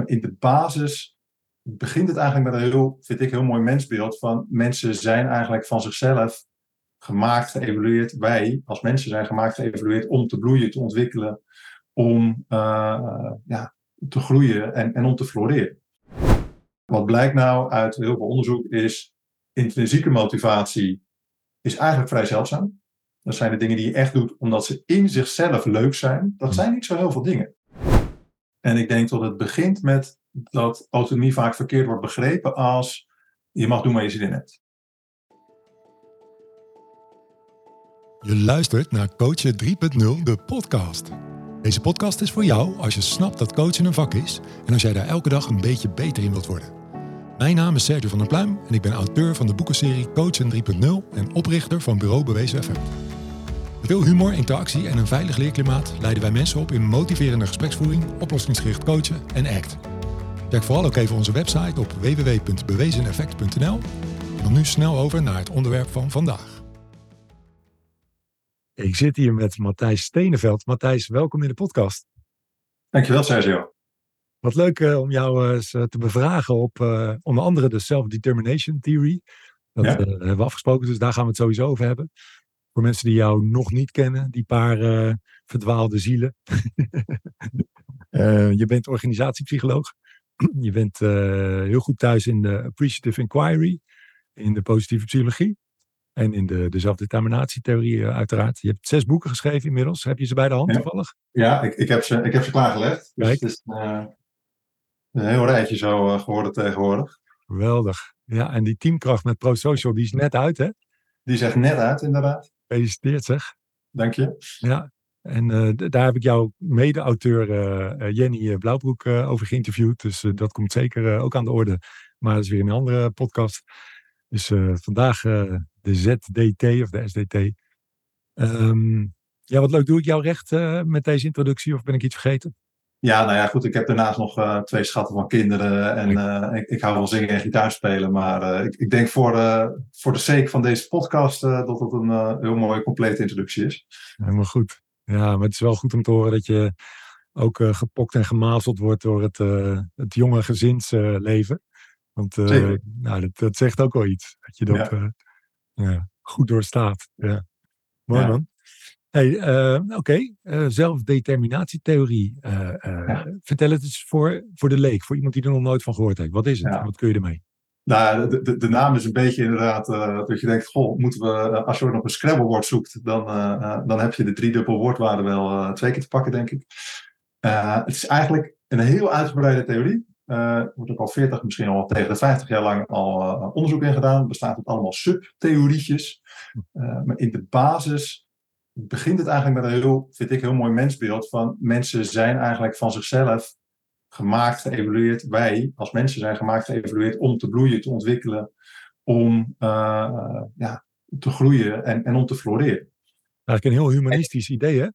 maar in de basis begint het eigenlijk met een heel, vind ik, heel mooi mensbeeld van mensen zijn eigenlijk van zichzelf gemaakt, geëvolueerd. Wij als mensen zijn gemaakt, geëvolueerd om te bloeien, te ontwikkelen, om uh, ja, te groeien en, en om te floreren. Wat blijkt nou uit heel veel onderzoek is intrinsieke motivatie is eigenlijk vrij zeldzaam. Dat zijn de dingen die je echt doet omdat ze in zichzelf leuk zijn. Dat zijn niet zo heel veel dingen. En ik denk dat het begint met dat autonomie vaak verkeerd wordt begrepen als je mag doen waar je zin in hebt. Je luistert naar Coachen 3.0, de podcast. Deze podcast is voor jou als je snapt dat coachen een vak is en als jij daar elke dag een beetje beter in wilt worden. Mijn naam is Sergio van der Pluim en ik ben auteur van de boekenserie Coachen 3.0 en oprichter van Bureau Bewezen FM. Met veel humor, interactie en een veilig leerklimaat leiden wij mensen op in motiverende gespreksvoering, oplossingsgericht coachen en ACT. Check vooral ook even onze website op www.bewezeneffect.nl. En dan nu snel over naar het onderwerp van vandaag. Ik zit hier met Matthijs Steneveld. Matthijs, welkom in de podcast. Dankjewel, Sergio. Wat leuk uh, om jou eens uh, te bevragen op uh, onder andere de Self-Determination Theory. Dat ja. hebben we afgesproken, dus daar gaan we het sowieso over hebben. Voor mensen die jou nog niet kennen, die paar verdwaalde zielen. je bent organisatiepsycholoog. Je bent heel goed thuis in de Appreciative Inquiry, in de positieve psychologie. En in de, de zelfdeterminatietheorie uiteraard. Je hebt zes boeken geschreven inmiddels. Heb je ze bij de hand ja. toevallig? Ja, ik, ik, heb ze, ik heb ze klaargelegd. Dus het is uh, een heel rijtje zo uh, geworden tegenwoordig. Geweldig. Ja, en die teamkracht met ProSocial, die is net uit, hè? Die is echt net uit, inderdaad. Gefeliciteerd, zeg. Dank je. Ja, en uh, daar heb ik jouw mede-auteur Jenny Blauwbroek over geïnterviewd. Dus dat komt zeker ook aan de orde. Maar dat is weer een andere podcast. Dus vandaag de ZDT of de SDT. Um, ja, wat leuk. Doe ik jou recht met deze introductie of ben ik iets vergeten? Ja, nou ja, goed. Ik heb daarnaast nog uh, twee schatten van kinderen en uh, ik, ik, hou van zingen en gitaar spelen. Maar ik, ik, denk voor de, voor de sake van deze podcast dat het een heel mooie, complete introductie is. Helemaal goed. Ja, maar het is wel goed om te horen dat je ook gepokt en gemazeld wordt door het, het jonge gezinsleven. Want nou, dat, dat, zegt ook wel iets. Dat je dat ja. ja goed doorstaat. Ja. Mooi man. Hey, uh, Oké, okay. uh, zelfdeterminatietheorie. Uh, ja. Vertel het eens voor, voor de leek, voor iemand die er nog nooit van gehoord heeft. Wat is het? Ja. Wat kun je ermee? Nou, de, de, de, naam is een beetje inderdaad dat je denkt, goh, moeten we, als je nog een Scrabble-woord zoekt, dan, dan heb je de driedubbel woordwaarde wel twee keer te pakken, denk ik. het is eigenlijk een heel uitgebreide theorie. Er wordt ook al 40, misschien al tegen de 50 jaar lang al onderzoek in gedaan. Bestaat uit allemaal subtheorietjes. maar in de basis begint het eigenlijk met een heel, vind ik, heel mooi mensbeeld van mensen zijn eigenlijk van zichzelf gemaakt, geëvolueerd. Wij als mensen zijn gemaakt, geëvolueerd om te bloeien, te ontwikkelen, om uh, ja, te groeien en, en om te floreren. Eigenlijk een heel humanistisch en, idee, hè?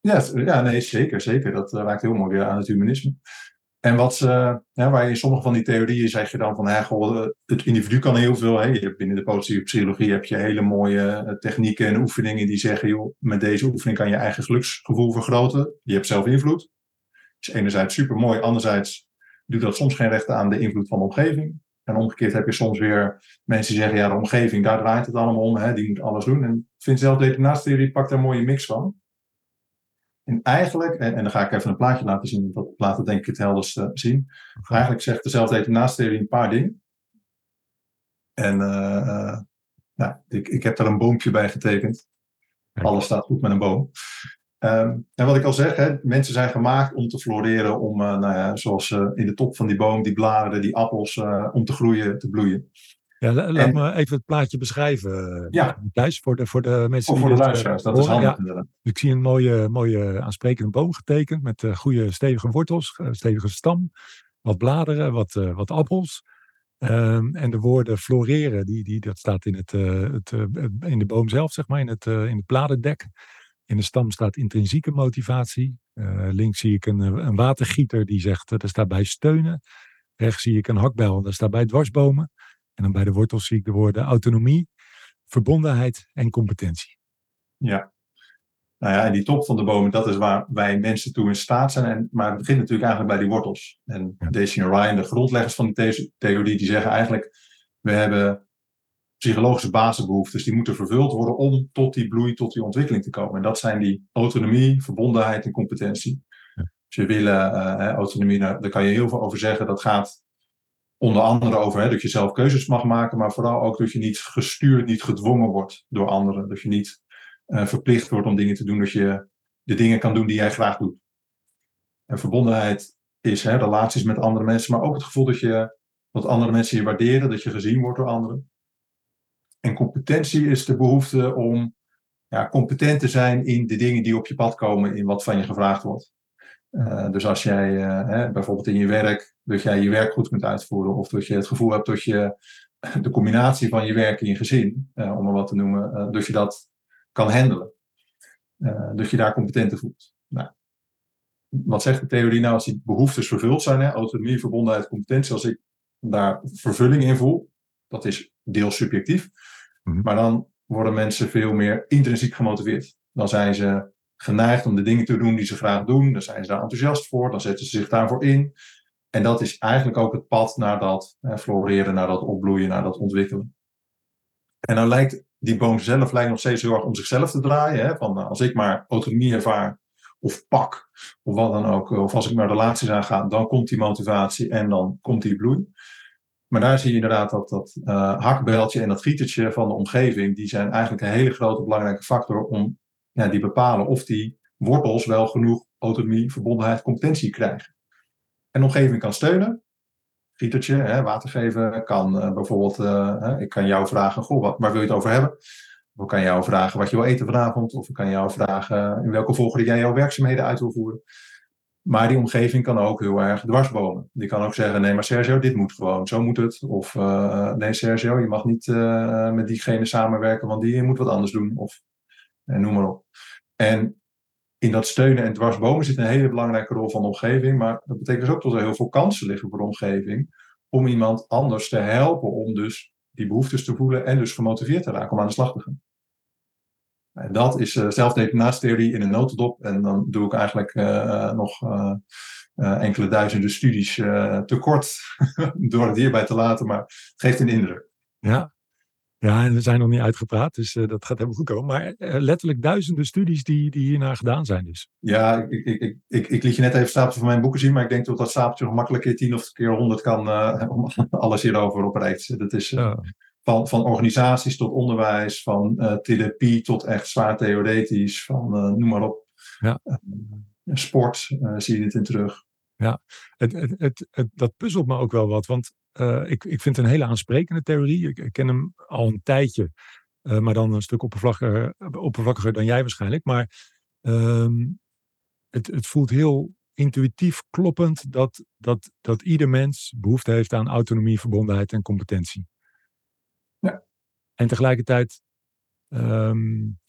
Ja, ja, nee, zeker, zeker. Dat uh, raakt heel mooi weer aan het humanisme. En wat ja, waar in sommige van die theorieën zeg je dan van, hè, goh, het individu kan heel veel. Hè. Binnen de positieve psychologie heb je hele mooie technieken en oefeningen die zeggen, joh, met deze oefening kan je eigen geluksgevoel vergroten. Je hebt zelf invloed. Is enerzijds super mooi, anderzijds doet dat soms geen recht aan de invloed van de omgeving. En omgekeerd heb je soms weer mensen die zeggen, ja, de omgeving, daar draait het allemaal om, hè, die moet alles doen. En ik vind zelf de theorie pakt daar een mooie mix van. En eigenlijk, en, en, dan ga ik even een plaatje laten zien, dat laat het denk ik het helderst uh, zien. Eigenlijk zegt dezelfde etenaasteorie een paar dingen. En uh, nou, ik, ik heb daar een boompje bij getekend. Alles staat goed met een boom. Um, en wat ik al zeg, hè, mensen zijn gemaakt om te floreren, om, nou ja, zoals in de top van die boom, die bladeren, die appels, om te groeien, te bloeien. Ja, laat en, me even het plaatje beschrijven, ja. Thijs, voor de, voor de mensen of die voor de luisteraars, dat is handig ja, Ik zie een mooie, mooie aansprekende boom getekend met uh, goede stevige wortels, uh, stevige stam, wat bladeren, wat, uh, wat appels. Um, en de woorden floreren, die, die, dat staat in, het, het in de boom zelf, zeg maar, in het, in het bladerdek. In de stam staat intrinsieke motivatie. links zie ik een, een watergieter die zegt, er staat bij steunen. Rechts zie ik een hakbel, daar staat bij dwarsbomen. En dan bij de wortels zie ik de woorden autonomie, verbondenheid en competentie. Ja. Nou ja, die top van de bomen, dat is waar wij mensen toe in staat zijn. En, maar het begint natuurlijk eigenlijk bij die wortels. En ja. Daisy en Ryan, de grondleggers van die theorie, die zeggen eigenlijk, we hebben psychologische basisbehoeftes, die moeten vervuld worden om tot die bloei, tot die ontwikkeling te komen. En dat zijn die autonomie, verbondenheid en competentie. Ja. Dus je willen uh, autonomie, nou, daar kan je heel veel over zeggen. Dat gaat onder andere over hè, dat je zelf keuzes mag maken, maar vooral ook dat je niet gestuurd, niet gedwongen wordt door anderen. Dat je niet uh, verplicht wordt om dingen te doen, dat je de dingen kan doen die jij graag doet. En verbondenheid is hè, relaties met andere mensen, maar ook het gevoel dat, je, dat andere mensen je waarderen, dat je gezien wordt door anderen. En competentie is de behoefte om ja, competent te zijn in de dingen die op je pad komen, in wat van je gevraagd wordt. Uh, dus als jij uh, hè, bijvoorbeeld in je werk, dat jij je werk goed kunt uitvoeren, of dat je het gevoel hebt dat je de combinatie van je werk en je gezin, uh, om maar wat te noemen, dat je dat kan handelen. dat je daar competent in voelt. Nou, wat zegt de theorie nou als die behoeftes vervuld zijn, hè, autonomie, verbondenheid, competentie, als ik daar vervulling in voel, dat is deels subjectief, mm-hmm. maar dan worden mensen veel meer intrinsiek gemotiveerd. Dan zijn ze geneigd om de dingen te doen die ze graag doen. Dan zijn ze daar enthousiast voor, dan zetten ze zich daarvoor in. En dat is eigenlijk ook het pad naar dat floreren, naar dat opbloeien, naar dat ontwikkelen. En dan lijkt die boom zelf lijkt nog steeds heel erg om zichzelf te draaien. Hè? Van nou, als ik maar autonomie ervaar of pak, of wat dan ook, of als ik maar relaties aanga, dan komt die motivatie en dan komt die bloei. Maar daar zie je inderdaad dat dat uh, hakbeltje en dat gietertje van de omgeving, die zijn eigenlijk een hele grote belangrijke factor om die bepalen of die wortels wel genoeg autonomie, verbondenheid, competentie krijgen. En omgeving kan steunen. Gietertje, hè, water geven, kan uh, bijvoorbeeld, uh, ik kan jou vragen, goh, wat, waar wil je het over hebben? Of ik kan jou vragen wat je wil eten vanavond, of ik kan jou vragen in welke volgorde jij jouw werkzaamheden uit wil voeren. Maar die omgeving kan ook heel erg dwarsbomen. Die kan ook zeggen, nee maar Sergio, dit moet gewoon, zo moet het. Of uh, nee Sergio, je mag niet met diegene samenwerken, want die moet wat anders doen. Of en noem maar op. En in dat steunen en dwarsbomen zit een hele belangrijke rol van de omgeving. Maar dat betekent dus ook dat er heel veel kansen liggen voor de omgeving. Om iemand anders te helpen om dus die behoeftes te voelen en dus gemotiveerd te raken om aan de slag te gaan. En dat is uh, zelfdeterminatietheorie in een notendop. En dan doe ik eigenlijk uh, nog enkele duizenden studies tekort door het hierbij te laten, maar het geeft een indruk. Ja, ja, en we zijn nog niet uitgepraat, dus uh, dat gaat helemaal goed komen. Maar uh, letterlijk duizenden studies die, die hiernaar gedaan zijn dus. Ja, ik, ik, ik, ik, ik liet je net even een stapeltje van mijn boeken zien, maar ik denk dat dat stapeltje nog makkelijk keer tien of keer honderd kan uh, om alles hierover op. Dat is ja. van, van organisaties tot onderwijs, van therapie tot echt zwaar theoretisch, van noem maar op. Ja. sport zie je dit in terug. Ja, het, het, het, het, dat puzzelt me ook wel wat, want uh, ik, ik vind het een hele aansprekende theorie. Ik, ik ken hem al een tijdje, uh, maar dan een stuk oppervlakkiger, oppervlakkiger dan jij waarschijnlijk. Maar um, het, het voelt heel intuïtief kloppend dat, dat, dat ieder mens behoefte heeft aan autonomie, verbondenheid en competentie. Ja. En tegelijkertijd um,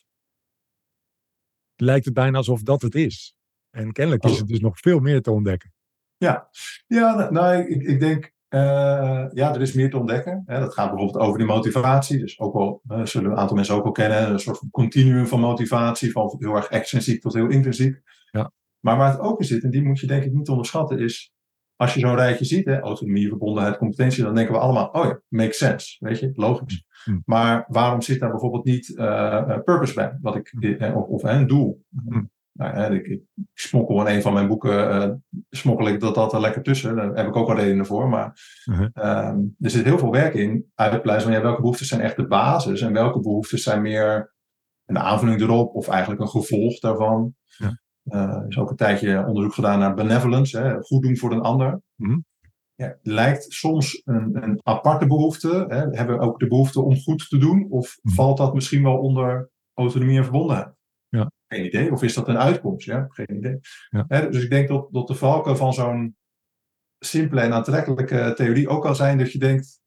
lijkt het bijna alsof dat het is. En kennelijk is het dus nog veel meer te ontdekken. Ja, ja nou, ik, ik denk uh, ja, er is meer te ontdekken. Hè. Dat gaat bijvoorbeeld over die motivatie. Dus ook wel, uh, zullen een aantal mensen ook wel kennen, een soort van continuum van motivatie, van heel erg extrinsiek tot heel intrinsiek. Ja. Maar waar het ook in zit, en die moet je denk ik niet onderschatten, is als je zo'n rijtje ziet, hè, autonomie, verbondenheid, competentie, dan denken we allemaal, oh ja, makes sense, weet je, logisch. Mm. Maar waarom zit daar bijvoorbeeld niet uh, purpose bij, wat ik, of, of een doel? Mm nou, ik, ik, smokkel in een van mijn boeken, uh, smokkel ik dat, dat er lekker tussen. Daar heb ik ook wel redenen voor. Maar -huh. um, er zit heel veel werk in. Uitpluizen van ja, welke behoeftes zijn echt de basis en welke behoeftes zijn meer een aanvulling erop of eigenlijk een gevolg daarvan. Ja. Uh, er is ook een tijdje onderzoek gedaan naar benevolence, hè, goed doen voor een ander. -huh. ja, lijkt soms een, een aparte behoefte. Hè. Hebben we ook de behoefte om goed te doen? Of -huh. valt dat misschien wel onder autonomie en verbondenheid? Geen idee. Of is dat een uitkomst? Ja, geen idee. Ja. dus ik denk dat, dat de valken van zo'n simpele en aantrekkelijke theorie ook al zijn dat je denkt,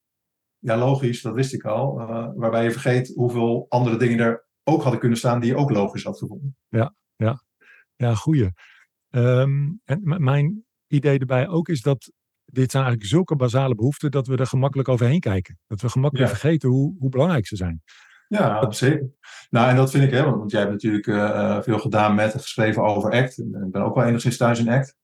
ja logisch, dat wist ik al. Uh, waarbij je vergeet hoeveel andere dingen er ook hadden kunnen staan die je ook logisch had gevonden. Ja, ja. ja goeie. Um, en mijn idee erbij ook is dat dit zijn eigenlijk zulke basale behoeften dat we er gemakkelijk overheen kijken. Dat we gemakkelijk ja. vergeten hoe, hoe belangrijk ze zijn. Ja, zeker. Nou, en dat vind ik, hè, want jij hebt natuurlijk veel gedaan met en geschreven over ACT. Ik ben ook wel enigszins thuis in ACT.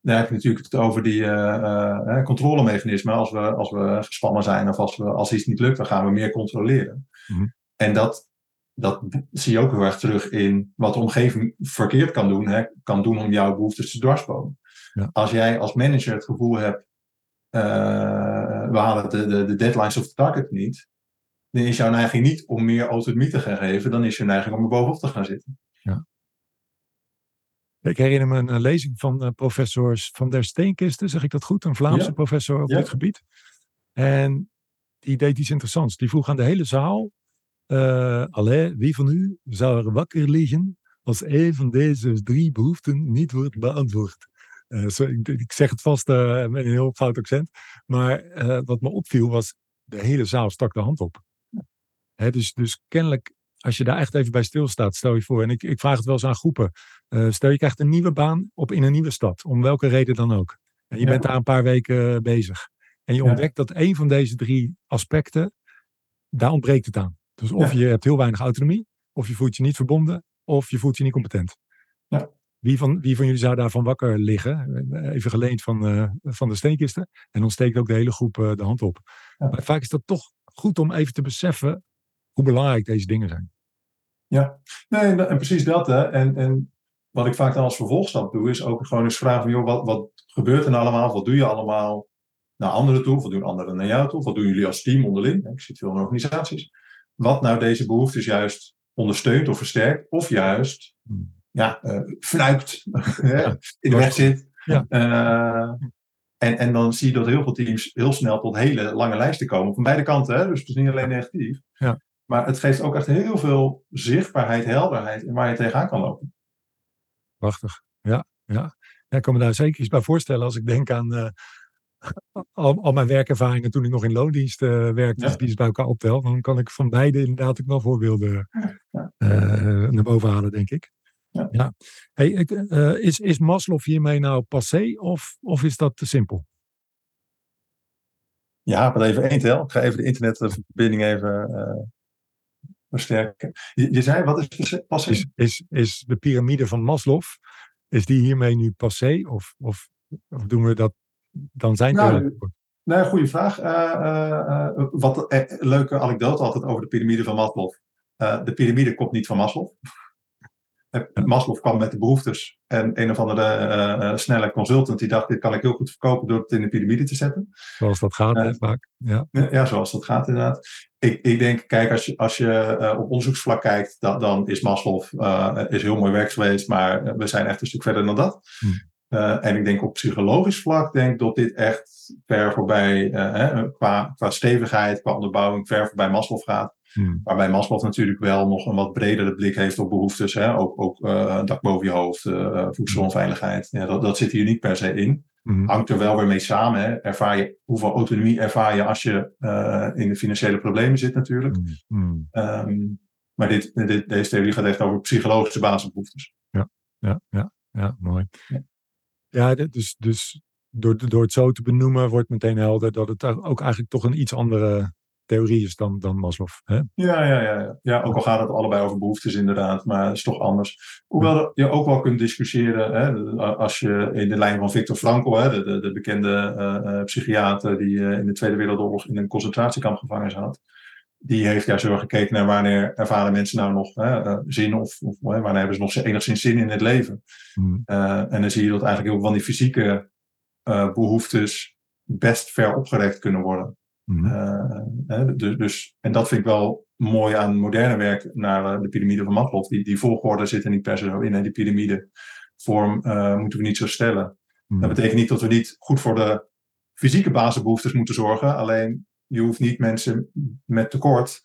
Dan heb je natuurlijk het over die uh, controlemechanismen. Als we, als we gespannen zijn of als, we, als iets niet lukt, dan gaan we meer controleren. Mhm. En dat, dat zie je ook heel erg terug in wat de omgeving verkeerd kan doen. Hè, kan doen om jouw behoeftes te dwarsbomen. Ja. Als jij als manager het gevoel hebt, we halen de, de, de deadlines of the target niet. Dan is jouw neiging niet om meer autonomie te gaan geven. Dan is je neiging om er bovenop te gaan zitten. Ja. Ik herinner me een, lezing van uh, professor Van der Steenkisten, zeg ik dat goed? Een Vlaamse professor op dit gebied. En die deed iets interessants. Die vroeg aan de hele zaal, uh, wie van u zou er wakker liggen als een van deze drie behoeften niet wordt beantwoord? Uh, ik, ik, zeg het vast met een heel fout accent. Maar wat me opviel was, de hele zaal stak de hand op. Hè, dus, dus kennelijk als je daar echt even bij stilstaat, stel je voor, en ik, ik vraag het wel eens aan groepen. Uh, stel je krijgt een nieuwe baan op in een nieuwe stad, om welke reden dan ook. En je bent daar een paar weken eh, bezig. En je ontdekt dat een van deze drie aspecten, daar ontbreekt het aan. Dus of je hebt heel weinig autonomie, of je voelt je niet verbonden, of je voelt je niet competent. Wie, van, wie van jullie zou daarvan wakker liggen? Even geleend van, uh, van de steenkisten. En dan steekt ook de hele groep de hand op. Maar vaak is dat toch goed om even te beseffen hoe belangrijk deze dingen zijn. Ja, nee, en precies dat. Hè. En, en wat ik vaak dan als vervolgstap doe, is ook gewoon eens vragen: joh, wat, wat gebeurt er nou allemaal? Wat doe je allemaal naar anderen toe? Wat doen anderen naar jou toe? Wat doen jullie als team onderling? Ik zit veel in organisaties. Wat nou deze behoeftes juist ondersteunt of versterkt, of juist hmm. ja, uh, fnuikt, in de weg zit. Ja. Uh, en, en dan zie je dat heel veel teams heel snel tot hele lange lijsten komen. Van beide kanten, hè? dus het is niet alleen negatief. Ja. Maar het geeft ook echt heel veel zichtbaarheid, helderheid in waar je tegenaan kan lopen. Prachtig, ja. ja. ja ik kan me daar zeker iets bij voorstellen als ik denk aan uh, al, al, mijn werkervaringen toen ik nog in loondienst uh, werkte, ja. die is bij elkaar optel. Dan kan ik van beide inderdaad ook wel voorbeelden ja. uh, naar boven halen, denk ik. Ja. ja. Hey, ik, is, is Maslow hiermee nou passé of, of is dat te simpel? Ja, maar even één tel. Ik ga even de internetverbinding even versterken. Je, je zei, wat is passé? Is, is, is de piramide van Maslow, is die hiermee nu passé? Of, of, of doen we dat dan zijn nou, Nee, goede vraag. Uh, uh, wat een leuke anekdote altijd over de piramide van Maslow. de piramide komt niet van Maslow. Maslow kwam met de behoeftes en een of andere snelle consultant die dacht, dit kan ik heel goed verkopen door het in de piramide te zetten. Zoals dat gaat vaak. Ja. ja, zoals dat gaat inderdaad ik, ik denk, kijk, als je, als je uh, op onderzoeksvlak kijkt, dat, dan is Maslow uh, is heel mooi werk geweest, maar we zijn echt een stuk verder dan dat. Hm. Uh, en ik denk op psychologisch vlak, denk dat dit echt ver voorbij, hè, qua, qua stevigheid, qua onderbouwing, ver voorbij Maslow gaat. Waarbij Maslow natuurlijk wel nog een wat bredere blik heeft op behoeftes. Hè? Ook, ook dak boven je hoofd, voedselveiligheid. Ja, dat, dat zit hier niet per se in. Mm Hangt er wel weer mee samen. Hè? Ervaar je, hoeveel autonomie ervaar je als je uh, in de financiële problemen zit natuurlijk. Mm um, maar dit, dit, deze theorie gaat echt over psychologische basisbehoeftes. Ja, ja, ja, ja mooi. Ja, ja dus, dus door, door het zo te benoemen wordt meteen helder dat het ook eigenlijk toch een iets andere theorie is dan, dan Maslow. Hè? Ja, ja, ja, ja. ook al gaat het allebei over behoeftes inderdaad, maar het is toch anders. Hoewel je ook wel kunt discussiëren, hè, als je in de lijn van Victor Frankl, hè, de, de, bekende uh, psychiater die uh, in de Tweede Wereldoorlog in een concentratiekamp gevangen zat, die heeft juist zo gekeken naar wanneer ervaren mensen nou nog hè, zin of, of wanneer hebben ze nog enigszins zin in het leven. Hmm. en dan zie je dat eigenlijk heel veel van die fysieke behoeftes best ver opgerekt kunnen worden. Mm dus, dus, en dat vind ik wel mooi aan moderne werk naar eh, de piramide van Maslow. Die, die volgorde zit er niet per se zo in. Hè? Die piramidevorm uh, moeten we niet zo stellen. Mhm. Dat betekent niet dat we niet goed voor de fysieke basisbehoeftes moeten zorgen. Alleen je hoeft niet mensen met tekort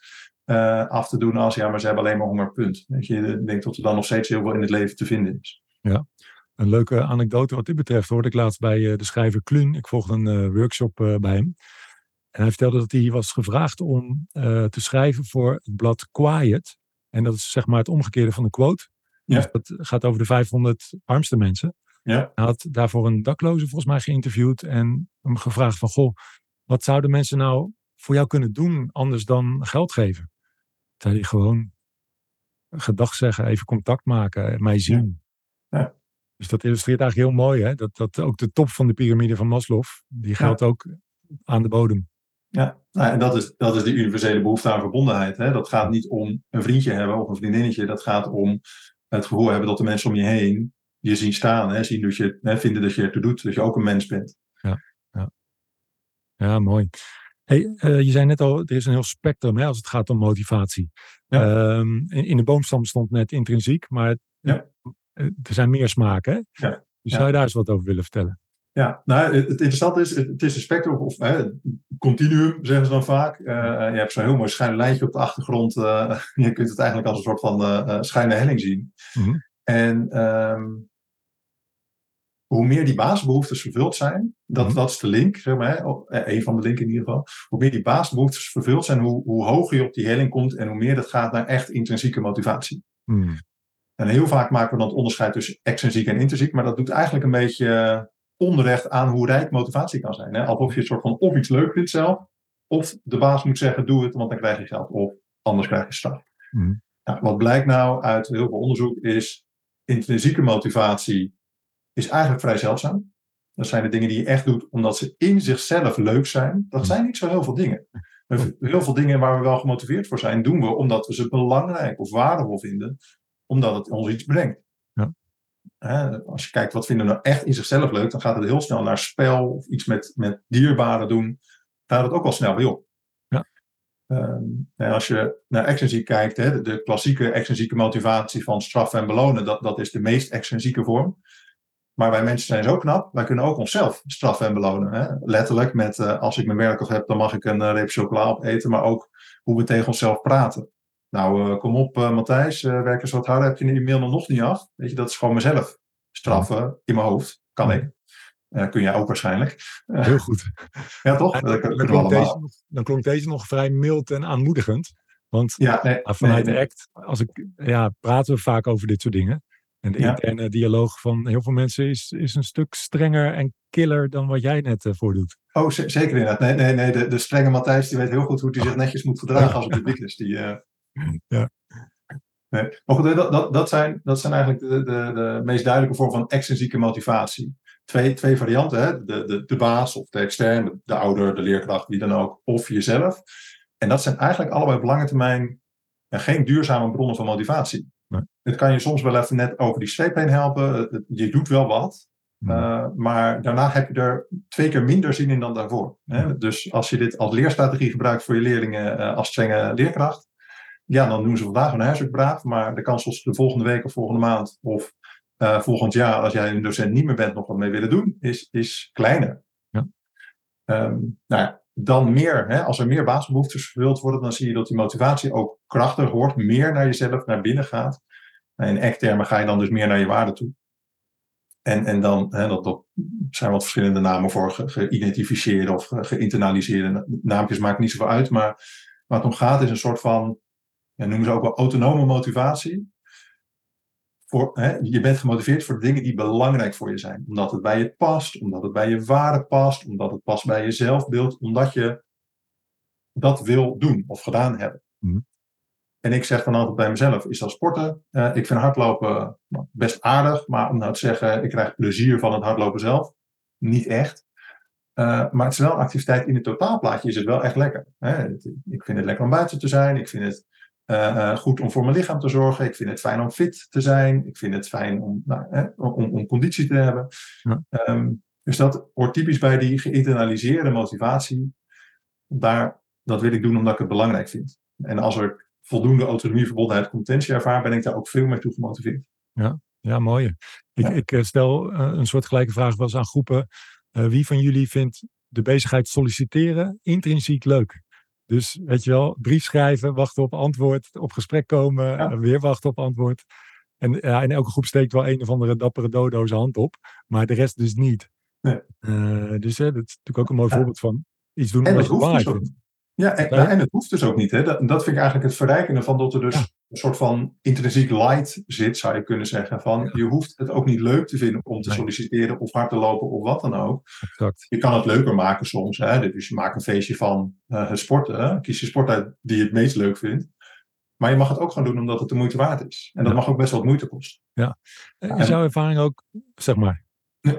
uh, af te doen als ja, maar ze hebben alleen maar honger, punt. Weet je, ik denk dat er dan nog steeds heel veel in het leven te vinden is. Ja, een leuke anekdote wat dit betreft hoorde ik laatst bij de schrijver Kluun. Ik volgde een workshop bij hem. En hij vertelde dat hij was gevraagd om uh, te schrijven voor het blad Quiet. En dat is zeg maar het omgekeerde van de quote. Ja. Dus dat gaat over de 500 armste mensen. Ja. Hij had daarvoor een dakloze volgens mij geïnterviewd en hem gevraagd van, goh, wat zouden mensen nou voor jou kunnen doen anders dan geld geven? zei hij gewoon gedag zeggen, even contact maken, mij zien. Ja. Dus dat illustreert eigenlijk heel mooi, hè? Dat, dat ook de top van de piramide van Maslow, die geldt ook aan de bodem. Ja, nou, en dat is, dat is die universele behoefte aan verbondenheid. Hè? Dat gaat niet om een vriendje hebben of een vriendinnetje. Dat gaat om het gevoel hebben dat de mensen om je heen je zien staan. Hè? Zien dat je, hè, vinden dat je ertoe doet. Dat je ook een mens bent. Ja, ja. ja mooi. Hey, uh, je zei net al, er is een heel spectrum hè, als het gaat om motivatie. Ja. Um, in, in, de boomstam stond net intrinsiek, maar ja. er zijn meer smaken. Hè? Ja. Dus zou je daar eens wat over willen vertellen? Ja, nou, het, interessante is, het, is een spectrum, of hè, continuum zeggen ze dan vaak. Uh, je hebt zo'n heel mooi schuin lijntje op de achtergrond. Uh, je kunt het eigenlijk als een soort van uh, schuine helling zien. Mm -hmm. En um, hoe meer die basisbehoeftes vervuld zijn, dat, mm -hmm. dat is de link, zeg maar, een van de linken in ieder geval. Hoe meer die basisbehoeftes vervuld zijn, hoe, hoe hoger je op die helling komt en hoe meer dat gaat naar echt intrinsieke motivatie. Mm -hmm. En heel vaak maken we dan het onderscheid tussen extrinsiek en intrinsiek, maar dat doet eigenlijk een beetje onrecht aan hoe rijk motivatie kan zijn. Hè? Alsof je het soort van of iets leuk vindt zelf, of de baas moet zeggen: doe het, want dan krijg je geld, of anders krijg je straf. Mm. Nou, wat blijkt nou uit heel veel onderzoek is: intrinsieke motivatie is eigenlijk vrij zeldzaam. Dat zijn de dingen die je echt doet omdat ze in zichzelf leuk zijn. Dat zijn niet zo heel veel dingen. Heel veel dingen waar we wel gemotiveerd voor zijn, doen we omdat we ze belangrijk of waardevol vinden, omdat het ons iets brengt. Als je kijkt wat vinden we nou echt in zichzelf leuk, dan gaat het heel snel naar spel of iets met, met dierbaren doen. Daar gaat het ook al snel weer op. Ja. Um, als je naar extrinsiek kijkt, hè, de, de, klassieke extrinsieke motivatie van straffen en belonen, dat, dat is de meest extrinsieke vorm. Maar wij mensen zijn zo knap, wij kunnen ook onszelf straffen en belonen. Hè? Letterlijk met uh, als ik mijn werk af heb, dan mag ik een uh, reep chocola opeten, maar ook hoe we tegen onszelf praten. Nou, uh, kom op, Matthijs, werk eens wat harder, heb je je e-mail nog niet af? Weet je, dat is gewoon mezelf straffen in mijn hoofd. Kan ik. kun jij ook waarschijnlijk. Heel goed. ja, toch? Dan, klonk deze nog, dan klonk deze nog vrij mild en aanmoedigend. Want ja, nee, vanuit nee, de ACT, als ik, ja, praten we vaak over dit soort dingen. En de Ja. interne dialoog van heel veel mensen is, is een stuk strenger en killer dan wat jij net uh, voordoet. Oh, zeker inderdaad. Nee, nee, nee. De, de strenge Matthijs die weet heel goed hoe hij zich netjes moet gedragen als het publiek is. Die, eh, Ja. Nee. Maar goed, dat, dat, dat, zijn, dat zijn eigenlijk de, de, de meest duidelijke vorm van extrinsieke motivatie. Twee, twee varianten, hè? De, de, de baas of de extern, de, de ouder, de leerkracht, wie dan ook, of jezelf. En dat zijn eigenlijk allebei op lange termijn ja, geen duurzame bronnen van motivatie. Nee. Het kan je soms wel even net over die streep heen helpen. Je doet wel wat, uh, maar daarna heb je er twee keer minder zin in dan daarvoor. Hè? Dus als je dit als leerstrategie gebruikt voor je leerlingen uh, als strenge leerkracht, ja, dan doen ze vandaag hun huiswerk braaf, maar de kans dat ze de volgende week of volgende maand of uh, volgend jaar, als jij een docent niet meer bent, nog wat mee willen doen, is, is kleiner. Ja. Um, nou ja, dan meer, hè, als er meer basisbehoeftes vervuld worden, dan zie je dat die motivatie ook krachtiger wordt, meer naar jezelf, naar binnen gaat. In ACT-termen ga je dan dus meer naar je waarde toe. En, en dan, hè, dat, dat zijn wat verschillende namen voor ge- geïdentificeerde of ge- geïnternaliseerde. Naampjes maken niet zoveel uit, maar waar het om gaat is een soort van, ja, noemen ze ook wel autonome motivatie. Voor, hè, je bent gemotiveerd voor de dingen die belangrijk voor je zijn. Omdat het bij je past, omdat het bij je waarde past, omdat het past bij je zelfbeeld, omdat je dat wil doen of gedaan hebben. Mhm. En ik zeg dan altijd bij mezelf, is dat sporten? Uh, ik vind hardlopen nou, best aardig, maar om nou te zeggen, ik krijg plezier van het hardlopen zelf, niet echt. Uh, maar het is wel een activiteit in het totaalplaatje, is het wel echt lekker. Hè? Ik vind het lekker om buiten te zijn, ik vind het uh, goed om voor mijn lichaam te zorgen, ik vind het fijn om fit te zijn, ik vind het fijn om, nou, hè, om, om, conditie te hebben. Ja. Um, dus dat hoort typisch bij die geïnternaliseerde motivatie. Daar, dat wil ik doen omdat ik het belangrijk vind. En als er voldoende autonomie, verbondenheid, competentie ervaar, ben ik daar ook veel meer toe gemotiveerd. Ja, ja mooi. Ik, Ja. ik eh, stel een soortgelijke vraag wel eens aan groepen. Uh, wie van jullie vindt de bezigheid solliciteren intrinsiek leuk? Dus weet je wel, brief schrijven, wachten op antwoord, op gesprek komen, Ja. uh, weer wachten op antwoord. En ja, in elke groep steekt wel een of andere dappere dodo zijn hand op, maar de rest dus niet. Nee. Uh, dus hè, dat is natuurlijk ook een mooi Ja. voorbeeld van iets doen En wat je belangrijk dus vindt. Ja, en, het hoeft dus ook niet. Hè? Dat, dat vind ik eigenlijk het verrijkende van dat er dus. Een soort van intrinsiek light zit, zou je kunnen zeggen. Van, Ja. Je hoeft het ook niet leuk te vinden om te Nee. solliciteren of hard te lopen of wat dan ook. Exact. Je kan het leuker maken soms. Hè? Dus je maakt een feestje van uh, het sporten. Hè? Kies je sport uit die je het meest leuk vindt. Maar je mag het ook gewoon doen omdat het de moeite waard is. En dat Ja. mag ook best wel wat moeite kosten. Is jouw ervaring ook, zeg maar.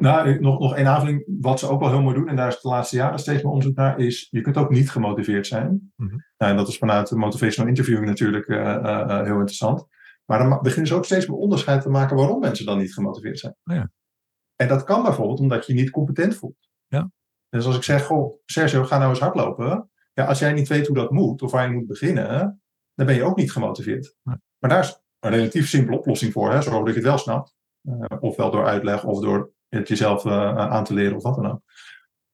Nou, nog, nog één aanvulling. Wat ze ook wel heel mooi doen, en daar is de laatste jaren steeds meer onderzoek naar, is je kunt ook niet gemotiveerd zijn. Mhm. Nou, en dat is vanuit de motivational interviewing natuurlijk eh, eh, eh, heel interessant. Maar dan beginnen ze ook steeds meer onderscheid te maken waarom mensen dan niet gemotiveerd zijn. Oh ja. En dat kan bijvoorbeeld omdat je je niet competent voelt. Ja. Dus als ik zeg, goh, Sergio, ga nou eens hardlopen. Ja, als jij niet weet hoe dat moet, of waar je moet beginnen, dan ben je ook niet gemotiveerd. Nee. Maar daar is een relatief simpele oplossing voor. Hè? Zorg dat je het wel snapt. Eh, ofwel door uitleg, of door het jezelf eh, aan te leren, of wat dan ook.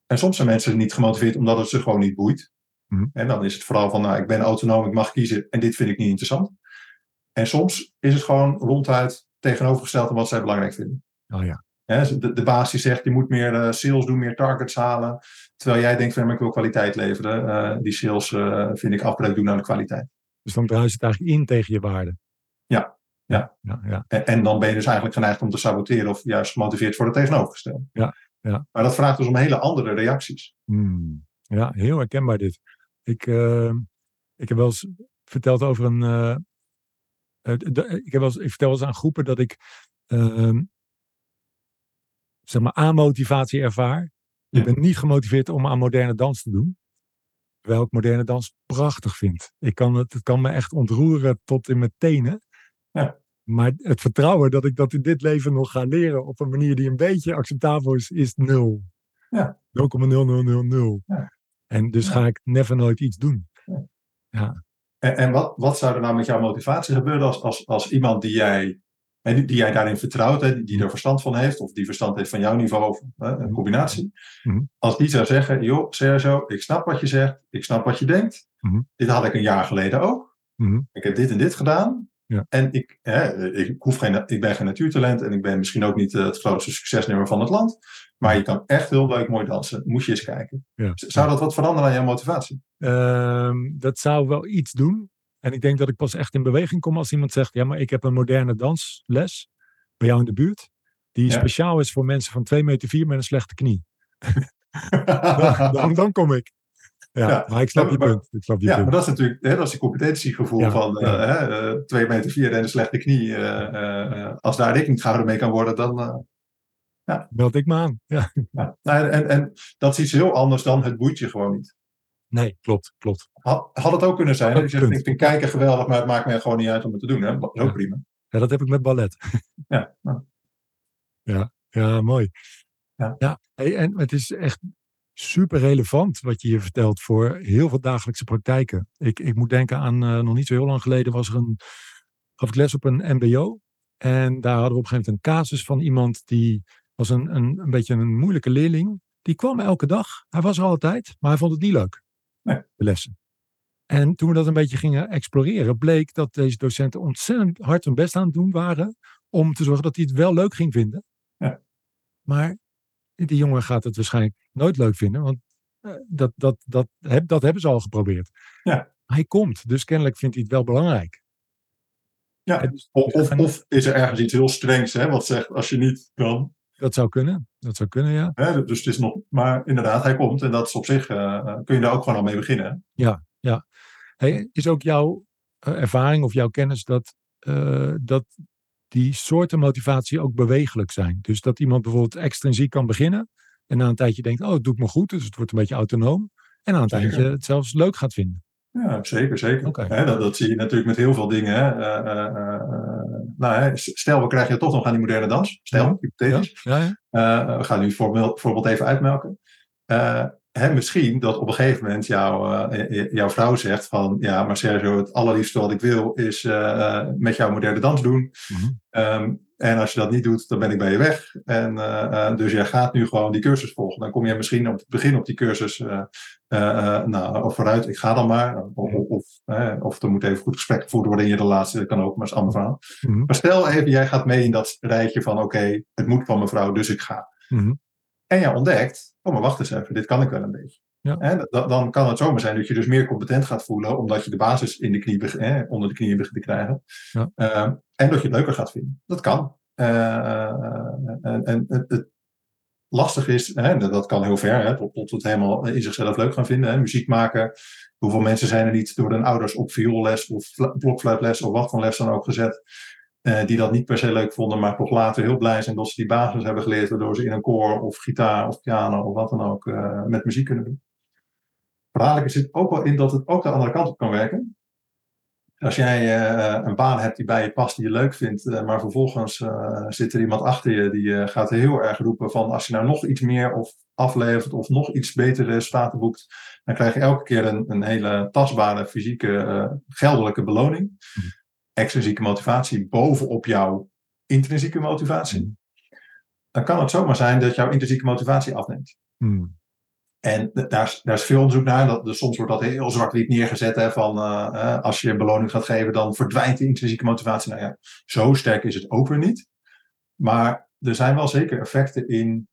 En soms zijn mensen niet gemotiveerd omdat het ze gewoon niet boeit. Mhm. En dan is het vooral van, nou, ik ben autonoom, ik mag kiezen en dit vind ik niet interessant. En soms is het gewoon ronduit tegenovergesteld aan wat zij belangrijk vinden. Oh ja. De, de baas die zegt, je moet meer eh, sales doen, meer targets halen. Terwijl jij denkt, van, maar ik wil kwaliteit leveren. Eh, die sales vind ik afbreuk doen aan de kwaliteit. Dus dan druist het eigenlijk in tegen je waarde. Ja. Ja. Ja. En, en dan ben je dus eigenlijk geneigd om te saboteren of juist gemotiveerd voor het tegenovergestelde. Ja, ja. Maar dat vraagt dus om hele andere reacties. Hmm. Ja, heel herkenbaar dit. Ik, eh, ik heb wel eens verteld over een. eh, eh, ik, heb wel eens, ik vertel wel eens aan groepen dat ik. ehm, zeg maar aan-motivatie ervaar. Ja. Ik ben niet gemotiveerd om aan moderne dans te doen. Terwijl ik moderne dans prachtig vind. Ik kan het, het kan me echt ontroeren tot in mijn tenen. Ja. Maar het vertrouwen dat ik dat in dit leven nog ga leren op een manier die een beetje acceptabel is, is nul. Ja. 0,0000. Ja. En dus Ja. ga ik never nooit iets doen. En, en wat, wat zou er nou met jouw motivatie gebeuren als, als, als iemand die jij, hè, die, die jij daarin vertrouwt, hè, die, die er verstand van heeft, of die verstand heeft van jouw niveau, of hè, een combinatie. Mhm. Als die zou zeggen, joh, Sergio, ik snap wat je zegt, ik snap wat je denkt. Mhm. Dit had ik een jaar geleden ook. Mhm. Ik heb dit en dit gedaan. Ja. En ik, hè, ik, hoef geen, ik ben geen natuurtalent en ik ben misschien ook niet eh, het grootste succesnummer van het land. Maar je kan echt heel leuk mooi dansen. Moet je eens kijken. Ja. Zou dat wat veranderen aan jouw motivatie? Ehm, dat zou wel iets doen. En ik denk dat ik pas echt in beweging kom als iemand zegt: Ja, maar ik heb een moderne dansles bij jou in de buurt. Die Ja. speciaal is voor mensen van 2 meter 4 met een slechte knie. Dan, dan, dan kom ik. Ja, Ja. maar ik snap Ja, je maar- punt. Ik snap je Ja, punt. maar dat is natuurlijk hè, dat is die competentiegevoel Ja, van ja. eh, hè, eh, twee meter vier en een slechte knie. eh, als daar rekening gehouden mee kan worden, dan. eh, Meld ik me aan. Ja. ja. Nou, en, en dat is iets heel anders dan het boeit je gewoon niet. Nee, klopt, klopt. Had, had het ook kunnen zijn. Dat je zegt, Punt. ik vind kijken geweldig, maar het maakt me gewoon niet uit om het te doen. Hè? Dat is ook Ja. prima. Ja, dat heb ik met ballet. Ja, nou, Ja, mooi. Ja. hey, en het is echt super relevant wat je hier vertelt voor heel veel dagelijkse praktijken. Ik, ik moet denken aan, eh, nog niet zo heel lang geleden was er een, gaf ik les op een mbo. En daar hadden we op een gegeven moment een casus van iemand die was een, een, een beetje een moeilijke leerling. Die kwam elke dag. Hij was er altijd, maar hij vond het niet leuk. Nee. De lessen. En toen we dat een beetje gingen exploreren, bleek dat deze docenten ontzettend hard hun best aan het doen waren om te zorgen dat hij het wel leuk ging vinden. Ja. Maar die jongen gaat het waarschijnlijk nooit leuk vinden, want eh, dat, dat, dat, heb, dat hebben ze al geprobeerd. Ja. Hij komt, dus kennelijk vindt hij het wel belangrijk. ja. Dus- Of, of, of is er ergens iets heel strengs, hè, wat zegt als je niet kan. Dat zou kunnen, dat zou kunnen, ja. Hè? Dus het is nog, maar inderdaad, hij komt en dat is op zich, eh, eh, kun je daar ook gewoon al mee beginnen. hè? Hey, is ook jouw ervaring of jouw kennis dat, dat die soorten motivatie ook bewegelijk zijn? Dus dat iemand bijvoorbeeld extrinsiek kan beginnen en na een tijdje denkt, oh, het doet me goed, dus het wordt een beetje autonoom. En na een Zeker. tijdje het zelfs leuk gaat vinden. Ja, zeker, zeker. Hè, dat, dat zie je natuurlijk met heel veel dingen. Hè. Eh, eh, eh, nou, hè, stel, we krijgen je toch nog aan die moderne dans. Stel, Ja. hypothetisch. Ja, ja. We gaan nu het voorbeeld, voorbeeld even uitmelken. Hè, misschien dat op een gegeven moment jouw, jouw vrouw zegt van... Ja, maar Sergio, het allerliefste wat ik wil is met jou moderne dans doen. Ehm, en als je dat niet doet, dan ben ik bij je weg. En, eh, eh, dus jij gaat nu gewoon die cursus volgen. Dan kom je misschien op het begin op die cursus eh, nou, of vooruit, ik ga dan maar. Of, of, of, of er moet even goed gesprek gevoerd worden in je relatie. Dat kan ook, maar dat is een ander verhaal. Mhm. Maar stel even, jij gaat mee in dat rijtje van oké, het moet van mevrouw, dus ik ga. Mhm. En jij ontdekt, oh maar wacht eens even, dit kan ik wel een beetje. Ja. Hè, dan kan het zomaar zijn dat je dus meer competent gaat voelen, omdat je de basis in de knie, hè, onder de knieën begint te krijgen. Ja. Ehm, en dat je het leuker gaat vinden. Dat kan. Eh, en en het, het, lastig is, hè, dat kan heel ver, hè, tot, tot het helemaal in zichzelf leuk gaan vinden. Hè, muziek maken. Hoeveel mensen zijn er niet door hun ouders op vioolles of blokfluitles of wat voor les dan ook gezet, eh, die dat niet per se leuk vonden, maar toch later heel blij zijn dat ze die basis hebben geleerd, waardoor ze in een koor of gitaar of piano of wat dan ook eh, met muziek kunnen doen. Verhaal zit ook wel in dat het ook de andere kant op kan werken. Als jij uh, een baan hebt die bij je past, die je leuk vindt, uh, maar vervolgens uh, zit er iemand achter je die gaat heel erg roepen van als je nou nog iets meer of aflevert of nog iets betere resultaten boekt, dan krijg je elke keer een, een hele tastbare fysieke geldelijke beloning. Mm. Extrinsieke motivatie bovenop jouw intrinsieke motivatie. Mm. Dan kan het zomaar zijn dat jouw intrinsieke motivatie afneemt. Mm. En daar is, veel onderzoek naar. Dat, dus soms wordt dat heel zwart-wit neergezet. Hè, van uh, als je beloning gaat geven, dan verdwijnt de intrinsieke motivatie. Nou ja, zo sterk is het ook weer niet. Maar er zijn wel zeker effecten in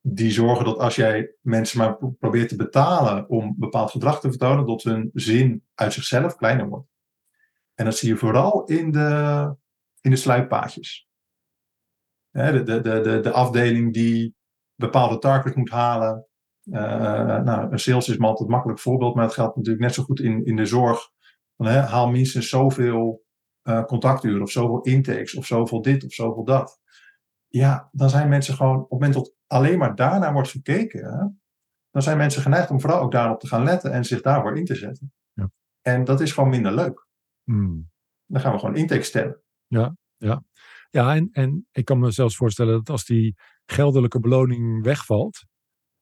die zorgen dat als jij mensen maar probeert te betalen om bepaald gedrag te vertonen, dat hun zin uit zichzelf kleiner wordt. En dat zie je vooral in de, in de. De, de, de, de afdeling die bepaalde targets moet halen, nou, sales is maar altijd een makkelijk voorbeeld, maar het geldt natuurlijk net zo goed in, in de zorg. Van, hè, haal minstens zoveel uh, contacturen of zoveel intakes of zoveel dit of zoveel dat. Ja, dan zijn mensen gewoon, op het moment dat alleen maar daarnaar wordt gekeken, hè, dan zijn mensen geneigd om vooral ook daarop te gaan letten en zich daarvoor in te zetten. Ja. En dat is gewoon minder leuk. Hmm. Dan gaan we gewoon intake stellen. Ja, ja. Ja, en, en ik kan me zelfs voorstellen dat als die geldelijke beloning wegvalt,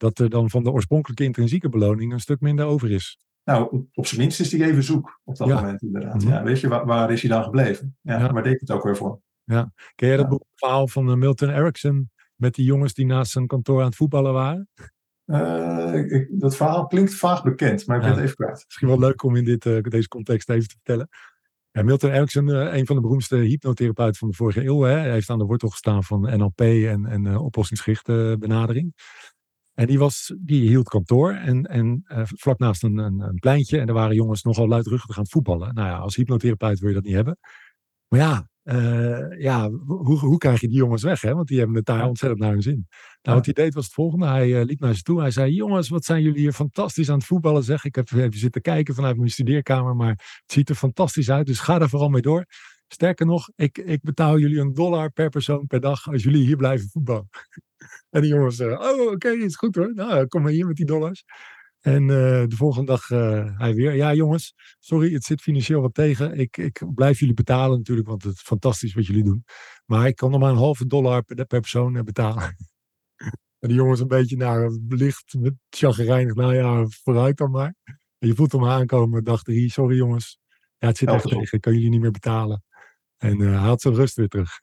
dat er dan van de oorspronkelijke intrinsieke beloning een stuk minder over is. Nou, op zijn minst is die even zoek op dat moment inderdaad. Mhm. Ja, weet je, waar, waar, is hij dan gebleven? Ja, ja. Waar deed het ook weer voor? Ja. Ken jij dat verhaal van eh, Milton Erickson met die jongens die naast zijn kantoor aan het voetballen waren? Uh, ik, dat verhaal klinkt vaag bekend, maar ik ben het even kwijt. Misschien wel leuk om in dit, uh, deze context even te vertellen. Ja, Milton Erickson, een van de beroemdste hypnotherapeuten van de vorige eeuw, hè, hij heeft aan de wortel gestaan van NLP en, en oplossingsgerichte benadering. En die, was, die hield kantoor en, en uh, vlak naast een, een, een, pleintje. En er waren jongens nogal luidruchtig aan het voetballen. Nou ja, als hypnotherapeut wil je dat niet hebben. Maar ja, uh, ja hoe, hoe krijg je die jongens weg? Hè? Want die hebben het daar ontzettend naar hun zin. Nou, wat hij deed was het volgende. Hij uh, liep naar ze toe. Hij zei, jongens, wat zijn jullie hier fantastisch aan het voetballen. Zeg, ik heb even zitten kijken vanuit mijn studeerkamer. Maar het ziet er fantastisch uit. Dus ga daar vooral mee door. Sterker nog, ik, ik betaal jullie een dollar per persoon per dag als jullie hier blijven voetballen. En die jongens zeggen, oh oké, is goed hoor. Nou, kom maar hier met die dollars. En uh, de volgende dag uh, hij weer, ja jongens, sorry, het zit financieel wat tegen. Ik, ik blijf jullie betalen natuurlijk, want het is fantastisch wat jullie doen. Maar ik kan nog maar een halve dollar per, per persoon uh, betalen. en die jongens een beetje naar licht, met chagrijnig, nou ja, vooruit dan maar. En je voelt hem aankomen, dacht hij, sorry jongens, ja, het zit echt tegen, ik kan jullie niet meer betalen. En hij had zijn rust weer terug.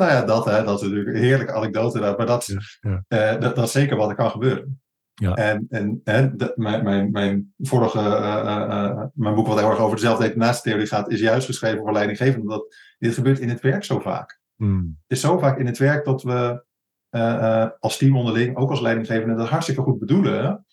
Nou ja, dat, hè, dat is natuurlijk een heerlijke anekdote. Maar dat, ja, uh, dat, dat, is zeker wat er kan gebeuren. Ja. En, en de, mijn, mijn, mijn vorige, uh, uh, mijn boek wat heel erg over dezelfde detonatietheorie gaat, is juist geschreven voor leidinggevenden. Omdat dit gebeurt in het werk zo vaak. Hmm. Het is zo vaak in het werk dat we als team onderling, ook als leidinggevende, dat hartstikke goed bedoelen.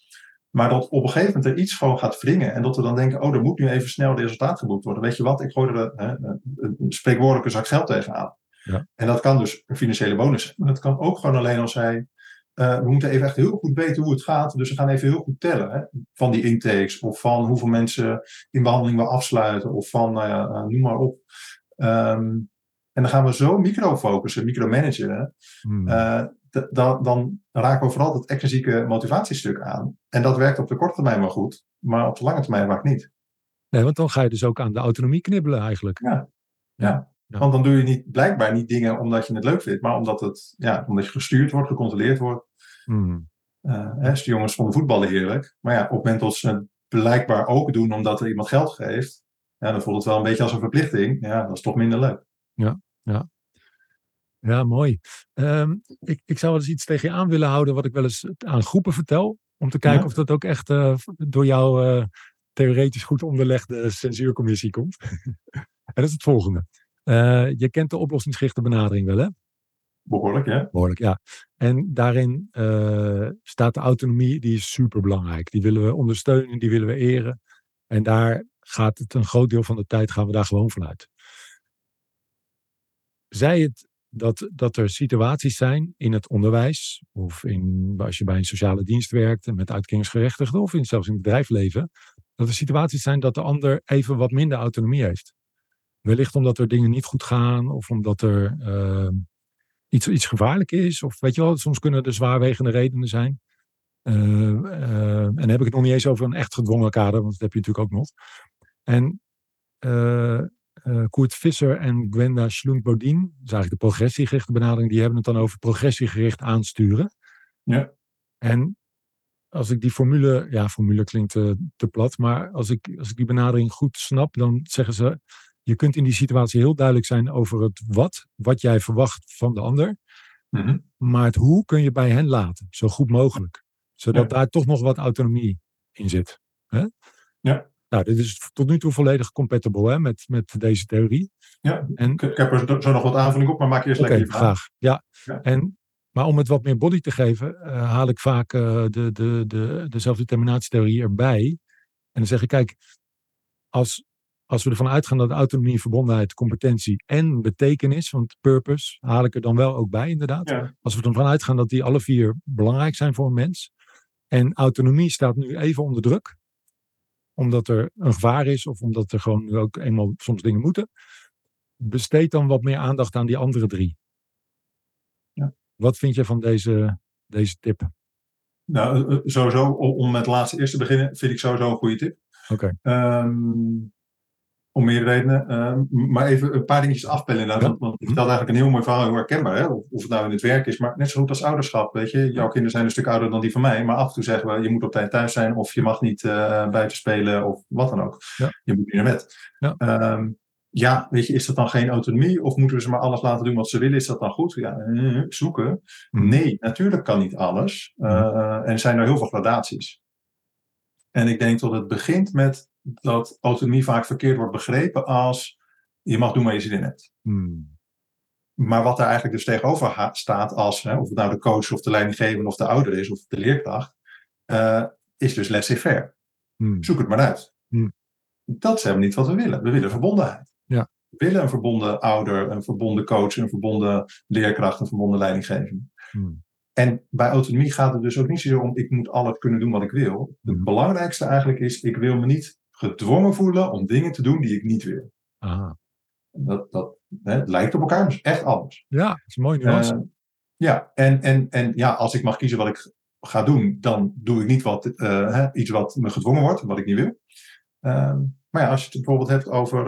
Maar dat op een gegeven moment er iets gewoon gaat wringen. En dat we dan denken, oh, er moet nu even snel resultaat geboekt worden. Weet je wat, ik gooi er een, een spreekwoordelijke zak geld tegenaan. Ja. En dat kan dus een financiële bonus zijn. Maar dat kan ook gewoon alleen als hij. Uh, we moeten even echt heel goed weten hoe het gaat. Dus we gaan even heel goed tellen. Hè, van die intakes. Of van hoeveel mensen in behandeling we afsluiten. Of van, nou ja, uh, noem maar op. Um, en dan gaan we zo microfocussen, micromanagen. Hmm. Uh, dan, dan raken we vooral het extrinsieke motivatiestuk aan. En dat werkt op de korte termijn wel goed. Maar op de lange termijn vaak niet. Nee, want dan ga je dus ook aan de autonomie knibbelen eigenlijk. Ja, ja. Want dan doe je niet, blijkbaar niet dingen omdat je het leuk vindt, maar omdat, het, ja, omdat je gestuurd wordt, gecontroleerd wordt. Hmm. Uh, hè, dus de jongens vonden voetballen heerlijk. Maar ja, op het moment dat ze het blijkbaar ook doen omdat er iemand geld geeft, ja, dan voelt het wel een beetje als een verplichting. Ja, dat is toch minder leuk. Ja, ja. Ja, mooi. Um, ik, ik zou wel eens iets tegen je aan willen houden wat ik wel eens aan groepen vertel. Om te kijken of dat ook echt uh, door jouw uh, theoretisch goed onderlegde censuurcommissie komt. en dat is het volgende. Uh, je kent de oplossingsgerichte benadering wel, hè? Behoorlijk, ja. Behoorlijk, ja. En daarin uh, staat de autonomie, die is super belangrijk. Die willen we ondersteunen, die willen we eren. En daar gaat het een groot deel van de tijd gaan we daar gewoon vanuit. Zij het dat, dat er situaties zijn in het onderwijs, of in, als je bij een sociale dienst werkt en met uitkeringsgerechtigden, of in, zelfs in het bedrijfsleven, dat er situaties zijn dat de ander even wat minder autonomie heeft. Wellicht omdat er dingen niet goed gaan, of omdat er uh, iets, iets gevaarlijk is, of weet je wel, soms kunnen er zwaarwegende redenen zijn. Uh, uh, en dan heb ik het nog niet eens over een echt gedwongen kader, want dat heb je natuurlijk ook nog. En uh, Koert Visser en Gwenda Schlund-Bodin, dat is eigenlijk de progressiegerichte benadering, die hebben het dan over progressiegericht aansturen. Ja. En als ik die formule, ja, formule klinkt uh, te plat, maar als ik, als ik die benadering goed snap, dan zeggen ze, je kunt in die situatie heel duidelijk zijn over het wat, wat jij verwacht van de ander, mm -hmm. maar het hoe kun je bij hen laten, zo goed mogelijk, zodat ja. daar toch nog wat autonomie in zit. Hè? Ja. Nou, dit is tot nu toe volledig compatible hè, met, met deze theorie. Ja, en, ik heb er zo nog wat aanvulling op, maar maak eerst okay, lekker je vraag. graag. Ja. ja. En, maar om het wat meer body te geven, uh, haal ik vaak uh, de, de, de, de zelfdeterminatietheorie erbij. En dan zeg ik, kijk, als, als we ervan uitgaan dat autonomie, verbondenheid, competentie en betekenis, want purpose haal ik er dan wel ook bij inderdaad. Ja. Als we ervan uitgaan dat die alle vier belangrijk zijn voor een mens. En autonomie staat nu even onder druk omdat er een gevaar is of omdat er gewoon ook eenmaal soms dingen moeten. Besteed dan wat meer aandacht aan die andere drie. Ja. Wat vind je van deze, deze tip? Nou, sowieso, om met het laatste eerst te beginnen, vind ik sowieso een goede tip. Oké. Okay. Um, om meerdere redenen. Um, maar even een paar dingetjes afpellen inderdaad. Ja. Want, het vertelt eigenlijk een heel mooi verhaal, heel herkenbaar. Hè? Of, of het nou in het werk is, maar net zo goed als ouderschap. Weet je, jouw kinderen zijn een stuk ouder dan die van mij. Maar af en toe zeggen we, je moet op tijd thuis zijn. Of je mag niet uh, buiten spelen. Of wat dan ook. Ja. Je moet niet naar bed. Ja. Um, ja, weet je, is dat dan geen autonomie? Of moeten we ze maar alles laten doen wat ze willen? Is dat dan goed? Ja, uh, zoeken. Mm. Nee, natuurlijk kan niet alles. Uh, en er zijn er heel veel gradaties. En ik denk dat het begint met dat autonomie vaak verkeerd wordt begrepen als je mag doen waar je zin in hebt. Mm. Maar wat daar eigenlijk dus tegenover staat als, hè, of het nou de coach of de leidinggevende of de ouder is of de leerkracht, uh, is dus laissez-faire. Mm. Zoek het maar uit. Mm. Dat is helemaal niet wat we willen. We willen verbondenheid. Ja. We willen een verbonden ouder, een verbonden coach, een verbonden leerkracht, een verbonden leidinggevende. En bij autonomie gaat het dus ook niet zozeer om ik moet alles kunnen doen wat ik wil. Het belangrijkste eigenlijk is, ik wil me niet gedwongen voelen om dingen te doen die ik niet wil. Aha. Dat, dat hè, het lijkt op elkaar, maar is echt anders. Ja, dat is een mooie nuance. Uh, ja, en, en, en ja, als ik mag kiezen wat ik ga doen, dan doe ik niet wat, uh, hè, iets wat me gedwongen wordt, wat ik niet wil. Uh, maar ja, als je het bijvoorbeeld hebt over,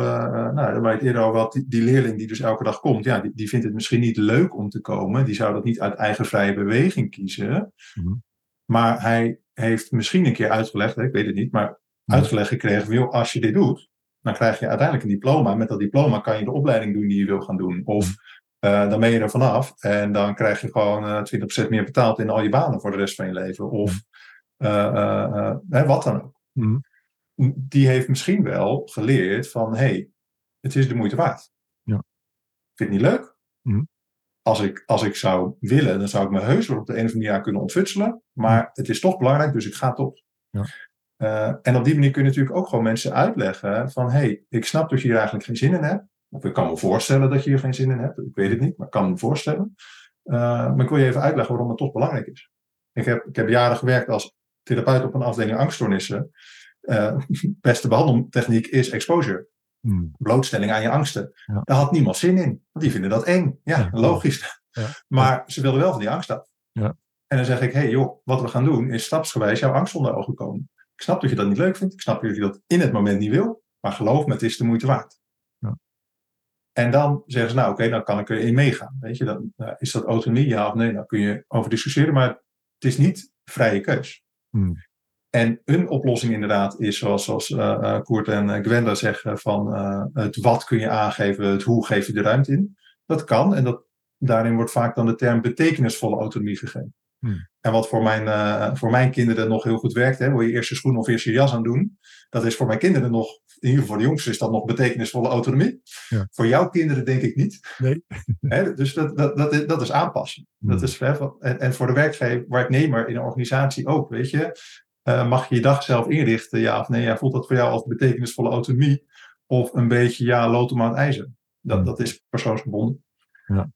nou, waar je het eerder over had, die, die, leerling die dus elke dag komt, ja, die, die, vindt het misschien niet leuk om te komen. Die zou dat niet uit eigen vrije beweging kiezen. Mm-hmm. Maar hij heeft misschien een keer uitgelegd, hè, ik weet het niet, maar. Uitgelegd gekregen, joh, als je dit doet, dan krijg je uiteindelijk een diploma. Met dat diploma kan je de opleiding doen die je wil gaan doen. Of uh, dan ben je er vanaf en dan krijg je gewoon uh, 20% meer betaald in al je banen voor de rest van je leven. Of uh, uh, wat dan ook. Mm. Die heeft misschien wel geleerd van, hé, hey, het is de moeite waard. Ja. Vind je het niet leuk? Mm. Als ik, als ik zou willen, dan zou ik me heus wel op de een of andere manier kunnen ontfutselen. Maar het is toch belangrijk, dus ik ga toch. Ja. Uh, en op die manier kun je natuurlijk ook gewoon mensen uitleggen van, hé, hey, ik snap dat je hier eigenlijk geen zin in hebt. Of ik kan me voorstellen dat je hier geen zin in hebt. Ik weet het niet, maar ik kan me voorstellen. Uh, maar ik wil je even uitleggen waarom het toch belangrijk is. Ik heb, ik heb jaren gewerkt als therapeut op een afdeling angststoornissen. Uh, beste behandeltechniek is exposure. Hmm. Blootstelling aan je angsten. Ja. Daar had niemand zin in. Want die vinden dat eng. Ja, Ja. logisch. Ja. Maar ze wilden wel van die angst af. Ja. En dan zeg ik, hé hey, joh, wat we gaan doen is stapsgewijs jouw angst onder ogen komen. Ik snap dat je dat niet leuk vindt. Ik snap dat je dat in het moment niet wil. Maar geloof me, het is de moeite waard. Ja. En dan zeggen ze, nou oké, okay, dan kan ik erin meegaan. Weet je, dan, uh, is dat autonomie, ja of nee? Daar kun je over discussiëren, maar het is niet vrije keus. Hmm. En een oplossing inderdaad is, zoals, zoals uh, Koert en Gwenda zeggen, van uh, het wat kun je aangeven, het hoe geef je de ruimte in. Dat kan en dat, daarin wordt vaak dan de term betekenisvolle autonomie gegeven. Hmm. En wat voor mijn, uh, voor mijn kinderen nog heel goed werkt, hè, wil je eerst je schoen of eerst je jas aan doen. Dat is voor mijn kinderen nog, in ieder geval voor de jongsten, is dat nog betekenisvolle autonomie. Ja. Voor jouw kinderen denk ik niet. Nee. hè, dus dat, dat, dat, is, dat is aanpassen. Hmm. Dat is, hè, en, en voor de werkgever, werknemer in een organisatie ook, weet je. Uh, mag je je dag zelf inrichten, ja of nee? Ja, voelt dat voor jou als betekenisvolle autonomie? Of een beetje, ja, lood om aan het ijzer? Dat, Hmm. dat is persoonsgebonden. Ja.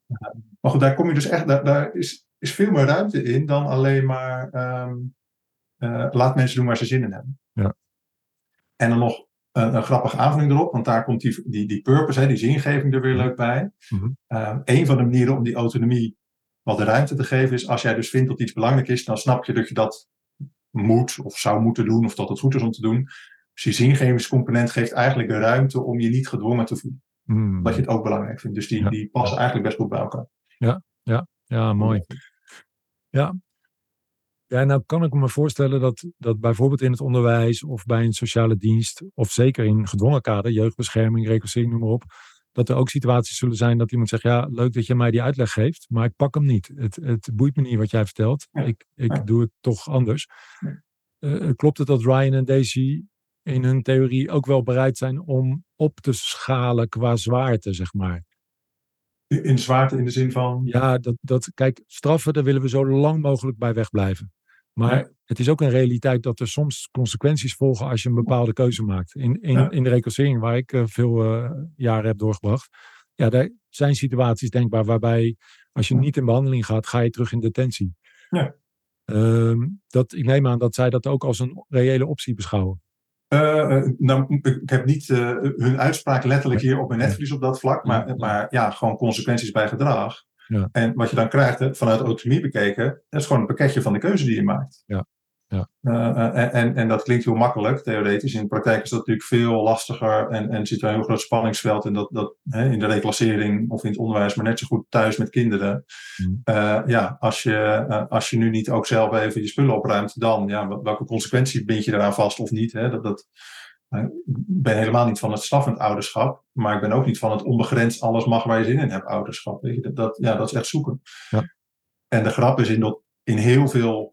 maar goed, daar kom je dus echt, daar, daar is, is veel meer ruimte in dan alleen maar ehm, eh, laat mensen doen waar ze zin in hebben. Ja. En dan nog een, een grappige aanvulling erop, want daar komt die, die, die purpose, hè, die zingeving er weer leuk bij. Mhm. Ehm, een van de manieren om die autonomie wat de ruimte te geven is, als jij dus vindt dat iets belangrijk is, dan snap je dat je dat moet of zou moeten doen, of dat het goed is om te doen. Dus die zingevingscomponent geeft eigenlijk de ruimte om je niet gedwongen te voelen. Hmm. Dat je het ook belangrijk vindt. Dus die, Ja. die passen eigenlijk best goed bij elkaar. Ja, mooi. Ja. Ja, nou kan ik me voorstellen dat, dat bijvoorbeeld in het onderwijs of bij een sociale dienst, of zeker in gedwongen kader, jeugdbescherming, reclassering, noem maar op, dat er ook situaties zullen zijn dat iemand zegt, ja, leuk dat je mij die uitleg geeft, maar ik pak hem niet. Het, het boeit me niet wat jij vertelt. Ik, ik doe het toch anders. Ja. Eh, klopt het dat Ryan en Daisy in hun theorie ook wel bereid zijn om op te schalen qua zwaarte, zeg maar? In zwaarte in de zin van. Ja, dat, dat, kijk, straffen, daar willen we zo lang mogelijk bij wegblijven. Maar Ja. het is ook een realiteit dat er soms consequenties volgen als je een bepaalde keuze maakt. In, in, Ja. in de reclassering, waar ik eh, veel eh, jaren heb doorgebracht, ja, daar zijn situaties denkbaar waarbij als je niet in behandeling gaat, ga je terug in detentie. Ja. Ehm, dat, ik neem aan dat zij dat ook als een reële optie beschouwen. Eh, eh, nou, ik heb niet eh, hun uitspraak letterlijk hier op mijn netvlies op dat vlak, maar, maar ja, gewoon consequenties bij gedrag. Ja. En wat je dan krijgt, hè, vanuit autonomie bekeken, dat is gewoon een pakketje van de keuze die je maakt. Ja. Ja. Eh, eh, en, en, dat klinkt heel makkelijk, theoretisch. In de praktijk is dat natuurlijk veel lastiger en, en zit er een heel groot spanningsveld. En dat, dat hè, in de reclassering of in het onderwijs, maar net zo goed thuis met kinderen. Hmm. Eh, ja, als je, als je nu niet ook zelf even je spullen opruimt, dan ja, wel- welke consequentie bind je eraan vast of niet? Hè? Dat, dat, ik ben helemaal niet van het straffend ouderschap, maar ik ben ook niet van het onbegrensd alles mag waar je zin in hebt ouderschap. Weet je? Dat, dat, ja, dat is echt zoeken. Ja. En de grap is in, dat, in heel veel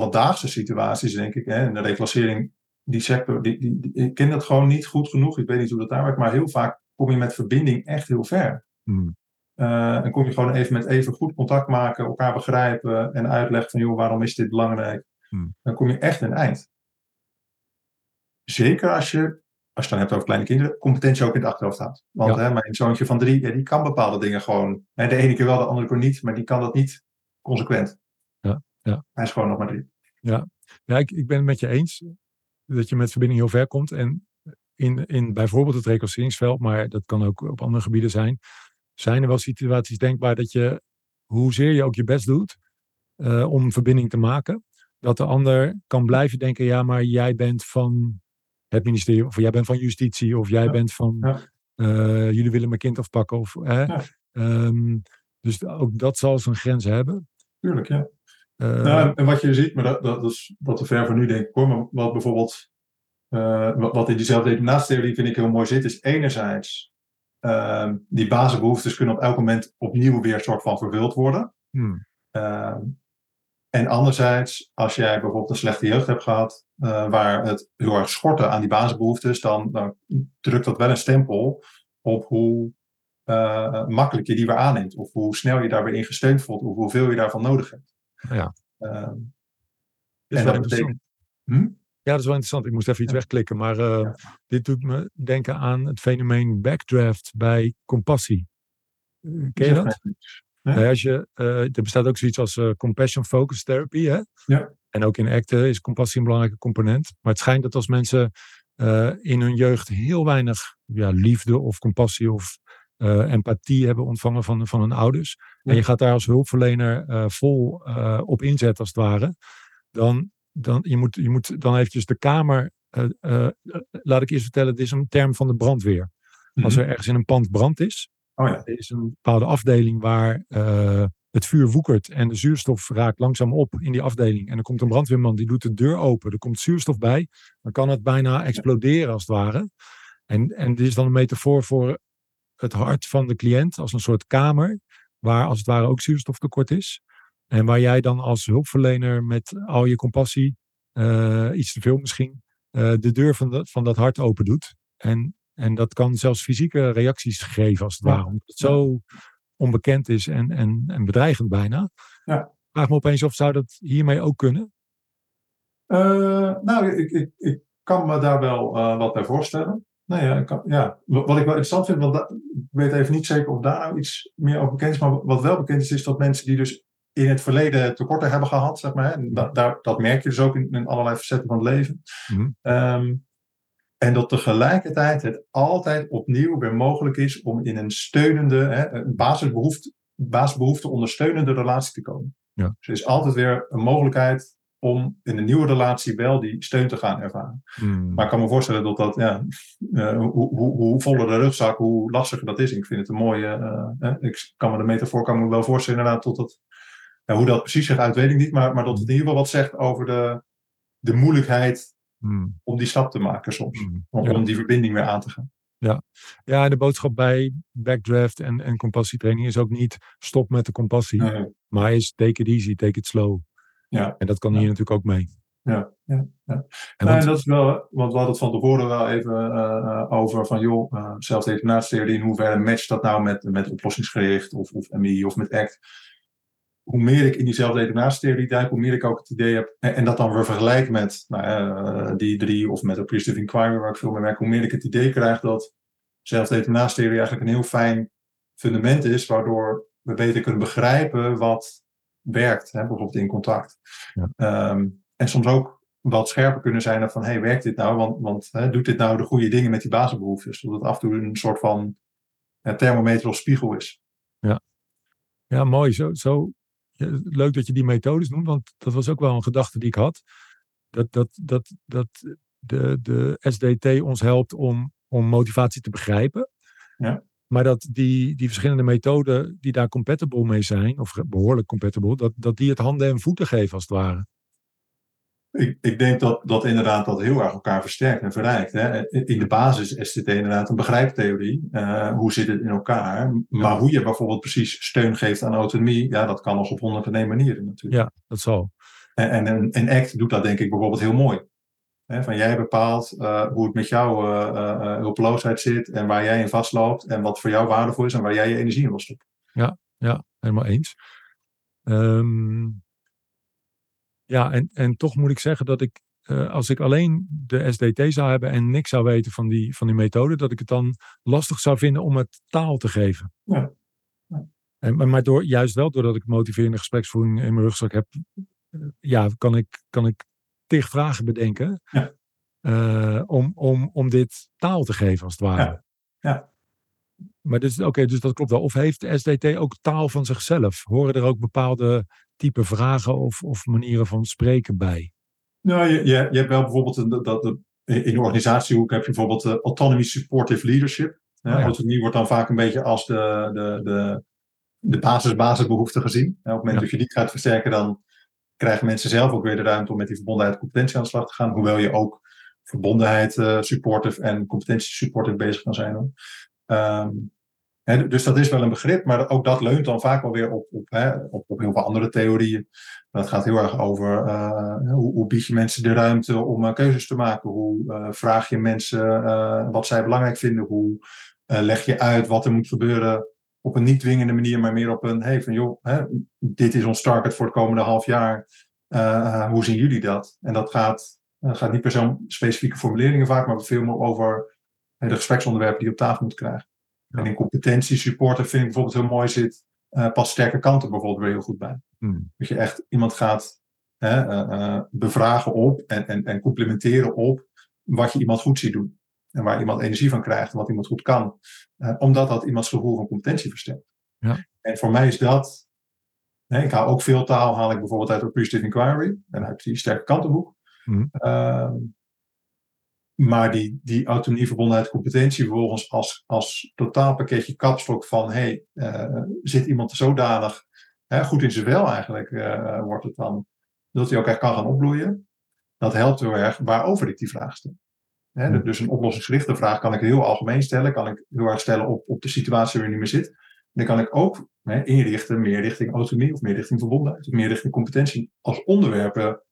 alledaagse situaties, denk ik, hè, in de reclassering, die sector, die, die, die- ik ken dat gewoon niet goed genoeg. Ik weet niet hoe dat daar werkt, maar heel vaak kom je met verbinding echt heel ver. Hmm. Eh, en kom je gewoon even met even goed contact maken, elkaar begrijpen en uitleggen van, joh, waarom is dit belangrijk? Hmm. Dan kom je echt een eind. Zeker als je, als je het dan hebt over kleine kinderen, competentie ook in het achterhoofd houdt. Want Ja. hè, mijn zoontje van drie, ja, die kan bepaalde dingen gewoon. Hè, de ene keer wel, de andere keer niet, maar die kan dat niet consequent. Ja, ja. Hij is gewoon nog maar drie. Ja, ik, ik ben het met je eens dat je met verbinding heel ver komt. En in, in bijvoorbeeld het reclasseringsveld, maar dat kan ook op andere gebieden zijn, zijn er wel situaties denkbaar dat je, hoezeer je ook je best doet eh, om verbinding te maken, dat de ander kan blijven denken, ja, maar jij bent van het ministerie, of jij bent van justitie, of jij Ja, bent van, ja. eh, jullie willen mijn kind afpakken. Of, hè? Ja. Ehm, dus ook dat zal zijn grenzen hebben. Tuurlijk, ja. Eh, Nou, en wat je ziet, maar dat, dat is wat te ver voor nu denk ik hoor, maar wat bijvoorbeeld, eh, wat, in diezelfde definatietheorie vind ik heel mooi zit, is enerzijds ehm, die basisbehoeftes kunnen op elk moment opnieuw weer soort van vervuld worden. hmm, Ehm, en anderzijds, als jij bijvoorbeeld een slechte jeugd hebt gehad, eh, waar het heel erg schortte aan die basisbehoeftes, dan, dan drukt dat wel een stempel op hoe makkelijk je die weer aanneemt, of hoe snel je daar weer in gesteund voelt, of hoeveel je daarvan nodig hebt. Ja. Ehm, dat is en wel dat interessant. betekent. Hm? Ja, dat is wel interessant. Ik moest even iets Ja. wegklikken. Maar eh, Ja. dit doet me denken aan het fenomeen backdraft bij compassie. Eh, ken je dat? Ja. Nee, als je, eh, er bestaat ook zoiets als eh, compassion focus therapy. Hè? Ja. En ook in ACT is compassie een belangrijke component. Maar het schijnt dat als mensen eh, in hun jeugd heel weinig ja, liefde of compassie of eh, empathie hebben ontvangen van, van hun ouders. Ja. En je gaat daar als hulpverlener eh, vol eh, op inzetten als het ware. Dan, dan, je moet, je moet dan eventjes de kamer, laat ik eerst vertellen, dit is een term van de brandweer. Als Mhm. er ergens in een pand brand is, Oh ja. er is een bepaalde afdeling waar het vuur woekert en de zuurstof raakt langzaam op in die afdeling. En er komt een brandweerman die doet de deur open, er komt zuurstof bij, dan kan het bijna exploderen als het ware. En, en dit is dan een metafoor voor het hart van de cliënt als een soort kamer, waar als het ware ook zuurstoftekort is. En waar jij dan als hulpverlener met al je compassie, eh, iets te veel misschien, eh, de deur van, dat van dat hart open doet. En, en dat kan zelfs fysieke reacties geven als het Ja. ware. Omdat het zo onbekend is en, en, en bedreigend bijna. Ja. Vraag me opeens of zou dat hiermee ook kunnen? Eh, nou, ik, ik, ik kan me daar wel wat bij voorstellen. Nou ja, kan, ja, wat ik wel interessant vind, want dat, ik weet even niet zeker of daar nou iets meer over bekend is, maar wat wel bekend is, is dat mensen die dus in het verleden tekorten hebben gehad, zeg maar, daar, dat merk je dus ook in, in allerlei facetten van het leven. Mm. Um, en dat tegelijkertijd het altijd opnieuw weer mogelijk is om in een steunende, hè, een basisbehoefte, basisbehoefte ondersteunende relatie te komen. Ja. Dus er is altijd weer een mogelijkheid om in een nieuwe relatie wel die steun te gaan ervaren. Mm. Maar ik kan me voorstellen dat dat, ja, uh, hoe, hoe, hoe, voller de rugzak, hoe lastiger dat is. Ik vind het een mooie, uh, ik kan me de metafoor kan me wel voorstellen inderdaad tot dat, ja, hoe dat precies zich uit weet ik niet, maar, maar dat het in ieder geval wat zegt over de, de moeilijkheid Mm. om die stap te maken soms. Mm. Om, Ja. om die verbinding weer aan te gaan. Ja, en de boodschap bij backdraft en, en compassietraining is ook niet stop met de compassie, Uh, maar is take it easy, take it slow. Ja, En dat kan Ja. hier natuurlijk ook mee. ja, ja. En Nee, want- dat is wel, want we hadden het van tevoren wel even uh, uh, over van joh, uh, zelfdeterminatietheorie, in hoeverre matcht dat nou met, met oplossingsgericht of, of MI of met ACT. Hoe meer ik in die zelfdeterminatietheorie duik, hoe meer ik ook het idee heb, en, en dat dan weer vergelijk met nou, ja, die drie of met Appreciative Inquiry, waar ik veel mee werk, hoe meer ik het idee krijg dat zelfdeterminatietheorie eigenlijk een heel fijn fundament is, waardoor we beter kunnen begrijpen wat werkt, hè, bijvoorbeeld in contact. Ja. Um, en soms ook wat scherper kunnen zijn dan van, hey, werkt dit nou? Want, want hè, doet dit nou de goede dingen met die basisbehoeftes? Zodat het af en toe een soort van ja, thermometer of spiegel is. Ja, mooi. Zo, zo, ja, leuk dat je die methodes noemt, want dat was ook wel een gedachte die ik had. Dat, dat, dat, dat de, de SDT ons helpt om, om motivatie te begrijpen. Ja. Maar dat die, die verschillende methoden die daar compatible mee zijn, of behoorlijk compatible, dat, dat die het handen en voeten geven als het ware. Ik, ik denk dat, dat inderdaad dat heel erg elkaar versterkt en verrijkt. Hè? In de basis is dit inderdaad een begrijptheorie. Uh, hoe zit het in elkaar? Maar Ja. hoe je bijvoorbeeld precies steun geeft aan autonomie, ja, dat kan nog op honderden manieren natuurlijk. Ja, dat zal. En, en, een ACT doet dat denk ik bijvoorbeeld heel mooi. Van jij bepaalt uh, hoe het met jouw uh, uh, hulpeloosheid zit en waar jij in vastloopt en wat voor jou waardevol is en waar jij je energie in wil stoppen. Ja, helemaal eens. Ehm, ja, en, en toch moet ik zeggen dat ik, eh, als ik alleen de SDT zou hebben en niks zou weten van die, van die methode, dat ik het dan lastig zou vinden om het taal te geven. Ja. Ja. En, maar- maar door, juist wel doordat ik motiverende gespreksvoering in mijn rugzak heb, eh, ja, kan ik, kan ik tig vragen bedenken Ja. eh, om, om, om dit taal te geven, als het ware. Ja. Ja. Maar dus, oké, dus dat klopt wel. Of heeft de SDT ook taal van zichzelf? Horen er ook bepaalde type vragen of, of manieren van spreken bij? Nou, je, je, je hebt wel bijvoorbeeld een, dat, in de organisatiehoek heb je bijvoorbeeld uh, autonomy supportive leadership. Oh ja. Autonomie wordt dan vaak een beetje als de, de, de, de basis, basisbehoefte gezien. Op het moment Ja. dat je die gaat versterken, dan krijgen mensen zelf ook weer de ruimte om met die verbondenheid en competentie aan de slag te gaan. Hoewel je ook verbondenheid uh, supportive en competentie supportive bezig kan zijn. Um, hè, dus dat is wel een begrip, maar ook dat leunt dan vaak wel weer op, op, hè, op, op heel veel andere theorieën. Dat gaat heel erg over uh, hoe, hoe, bied je mensen de ruimte om uh, keuzes te maken. Hoe vraag je mensen wat zij belangrijk vinden. Hoe leg je uit wat er moet gebeuren op een niet dwingende manier, maar meer op een, hey, van joh, hè, dit is ons target voor het komende half jaar. Uh, hoe zien jullie dat? En dat gaat, uh, gaat niet per se om specifieke formuleringen vaak, maar veel meer over de gespreksonderwerpen die je op tafel moet krijgen. Ja. En in competentie supporten vind ik bijvoorbeeld heel mooi zit, uh, pas sterke kanten bijvoorbeeld weer heel goed bij. Hmm. Dat je echt iemand gaat bevragen op en, en, en complimenteren op wat je iemand goed ziet doen. En waar iemand energie van krijgt en wat iemand goed kan. Uh, omdat dat iemands gevoel van competentie versterkt. Ja. En voor mij is dat. Ik haal ook veel taal, haal ik bijvoorbeeld uit Appreciative Inquiry. En uit die sterke kantenboek. Mm. Uh, maar die, die autonomie, verbondenheid, competentie vervolgens als, als totaalpakketje kapstok van hey, uh, zit iemand zodanig hè, goed in zijn wel eigenlijk, uh, wordt het dan, dat hij ook echt kan gaan opbloeien. Dat helpt heel erg waarover ik die vraag stel. Hè, Mm. dus een oplossingsgerichte vraag kan ik heel algemeen stellen, kan ik heel erg stellen op, op de situatie waar je nu mee zit. Dan kan ik ook hè, inrichten meer richting autonomie of meer richting verbondenheid of meer richting competentie. Als onderwerpen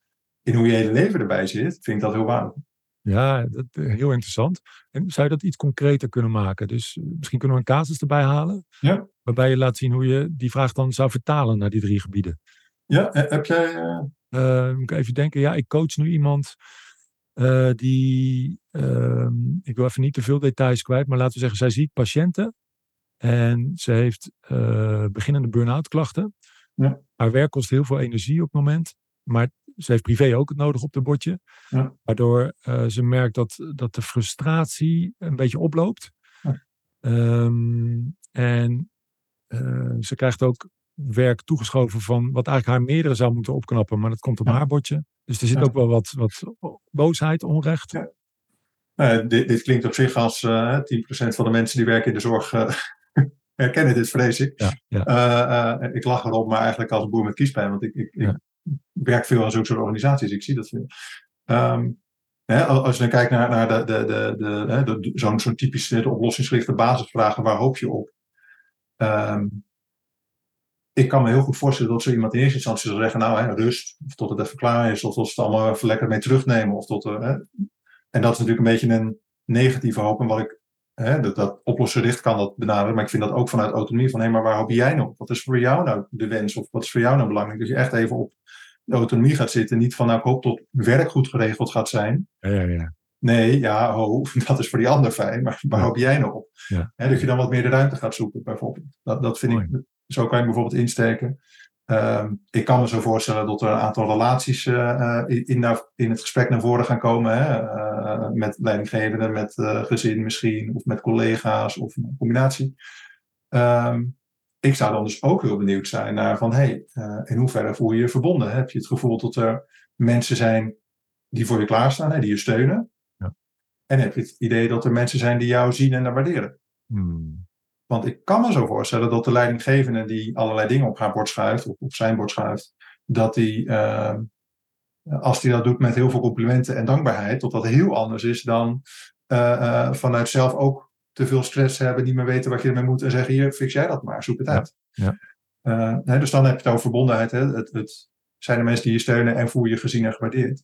in hoe je hele leven erbij zit, vind ik dat heel waardevol. Ja, dat, heel interessant. En zou je dat iets concreter kunnen maken? Dus misschien kunnen we een casus erbij halen. Ja. Waarbij je laat zien hoe je die vraag dan zou vertalen naar die drie gebieden. Ja, heb jij. Uh... Uh, moet ik even denken. Ja, ik coach nu iemand Uh, die, uh, ik wil even niet te veel details kwijt, maar laten we zeggen, zij ziet patiënten en ze heeft uh, beginnende burn-out klachten. Ja. Haar werk kost heel veel energie op het moment, maar ze heeft privé ook het nodig op de bordje. Ja. Waardoor uh, ze merkt dat, dat de frustratie een beetje oploopt. Ja. Um, en ze krijgt ook werk toegeschoven van wat eigenlijk haar meerdere zou moeten opknappen, maar dat komt op Ja. haar bordje. Dus er zit Ja. ook wel wat, wat boosheid, onrecht. Ja. Nou, dit, dit klinkt op zich als eh 10% van de mensen die werken in de zorg eh, herkennen dit, vrees ik. Eh, eh, ik lach erop, maar eigenlijk als een boer met kiespijn, want ik, ik, werk veel aan zulke soort organisaties, ik zie dat veel. Ehm, hè, als je dan kijkt naar, naar de, de, de, de, zo'n zo'n typisch de oplossingsgerichte basisvragen, waar hoop je op? Ehm, ik kan me heel goed voorstellen dat zo iemand in eerste instantie zal zeggen, nou hè, rust, of tot het even klaar is, of tot ze het allemaal even lekker mee terugnemen. Of tot, eh, hè. En dat is natuurlijk een beetje een negatieve hoop. En wat ik, hè, dat, dat oplossgericht kan dat benaderen, maar ik vind dat ook vanuit autonomie van, hé, maar waar hoop jij nou? Wat is voor jou nou de wens? Of wat is voor jou nou belangrijk? Dat je echt even op de autonomie gaat zitten. Niet van, nou, ik hoop dat werk goed geregeld gaat zijn. Ja, ja, ja. Nee, ja, ho, dat is voor die ander fijn, maar waar Ja. hoop jij nou op? Ja. Dat je dan wat meer de ruimte gaat zoeken, bijvoorbeeld. Dat, dat vind ik, zo kan je bijvoorbeeld insteken. Ehm, ik kan me zo voorstellen dat er een aantal relaties eh, eh, in, in, het gesprek naar voren gaan komen. Hè? eh, met leidinggevenden, met gezin misschien, of met collega's, of een combinatie. Ehm, ik zou dan dus ook heel benieuwd zijn naar van, hey, in hoeverre voel je je verbonden? Heb je het gevoel dat er mensen zijn die voor je klaarstaan, hè, die je steunen? Ja. En heb je het idee dat er mensen zijn die jou zien en waarderen? Hmm. Want ik kan me zo voorstellen dat de leidinggevende die allerlei dingen op haar bord schuift, of op zijn bord schuift, dat die, eh, als hij dat doet met heel veel complimenten en dankbaarheid, dat dat heel anders is dan eh, eh, vanuit zelf ook te veel stress hebben, niet meer weten wat je ermee moet en zeggen, hier, fix jij dat maar, zoek het uit. ja. Eh, dus dan heb je het over verbondenheid. Hè? Het, het zijn de mensen die je steunen en voel je gezien en gewaardeerd.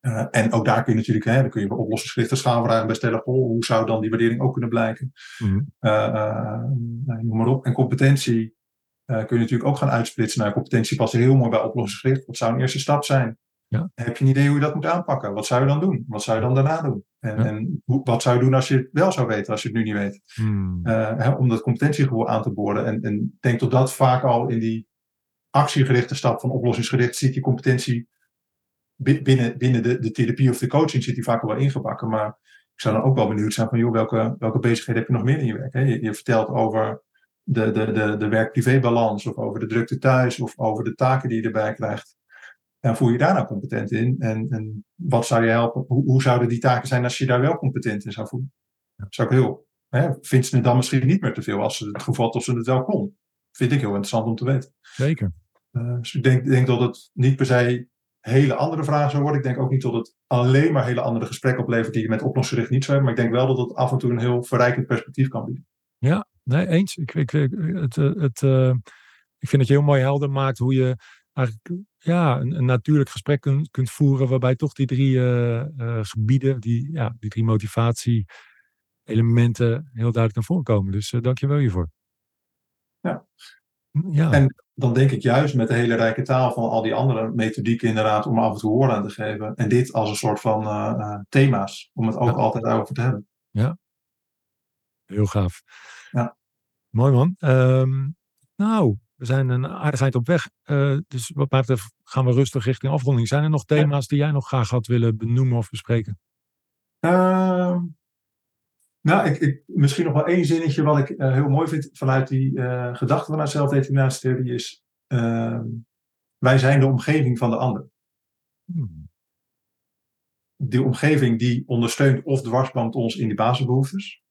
Eh, en ook daar kun je natuurlijk, hè, dan kun je bij oplossingsgerichte schaalvragen bij stellen, goh, hoe zou dan die waardering ook kunnen blijken? Hmm. eh, eh, nou, noem maar op. En competentie kun je natuurlijk ook gaan uitsplitsen. Nou, competentie past heel mooi bij oplossingsgericht. Wat zou een eerste stap zijn? Ja. Heb je een idee hoe je dat moet aanpakken? Wat zou je dan doen? Wat zou je dan daarna doen? En, Ja. en hoe, wat zou je doen als je het wel zou weten, als je het nu niet weet? Hmm. Hè, om dat competentiegevoel aan te boren. En, en denk dat dat vaak al in die actiegerichte stap van oplossingsgericht zit die competentie binnen, binnen de, de therapie of de coaching zit die vaak al wel ingebakken. Maar ik zou dan ook wel benieuwd zijn van joh, welke, welke bezigheden heb je nog meer in je werk? Hè? Je, je vertelt over de, de, de, de werk-privé-balans of over de drukte thuis of over de taken die je erbij krijgt. En voel je daar nou competent in? En, en wat zou je helpen? Hoe, hoe zouden die taken zijn als je daar wel competent in zou voelen? Zou ik heel, hè, vindt ze het dan misschien niet meer te veel als ze het had of ze het wel kon? Vind ik heel interessant om te weten. Zeker. Uh, dus ik denk, denk dat het niet per se hele andere vragen zou worden. Ik denk ook niet dat het alleen maar hele andere gesprekken oplevert die je met oplossingsgericht niet zou hebben. Maar ik denk wel dat het af en toe een heel verrijkend perspectief kan bieden. Ja, nee, eens. Ik, ik, het, eh, het, uh, ik vind dat je heel mooi helder maakt hoe je eigenlijk ja, een, een natuurlijk gesprek kunt, kunt voeren waarbij toch die drie uh, uh, gebieden, die, ja, die drie motivatie elementen heel duidelijk naar voren komen. Dus dank je wel hiervoor. Ja. ja. En dan denk ik juist met de hele rijke taal van al die andere methodieken inderdaad om af en toe woorden aan te geven. En dit als een soort van uh, thema's om het ook ja. altijd over te hebben. Ja. Heel gaaf. Ja. Mooi man. Um, nou, we zijn een aardigheid op weg. Uh, dus wat mij betreft gaan we rustig richting afronding. Zijn er nog thema's die jij nog graag had willen benoemen of bespreken? Uh, nou, ik, ik, misschien nog wel één zinnetje wat ik uh, heel mooi vind vanuit die uh, gedachte vanuit zelfdeterminatietheorie is... ehm, wij zijn de omgeving van de ander. Hmm. Die omgeving die ondersteunt of dwarsboomt ons in die basisbehoeftes.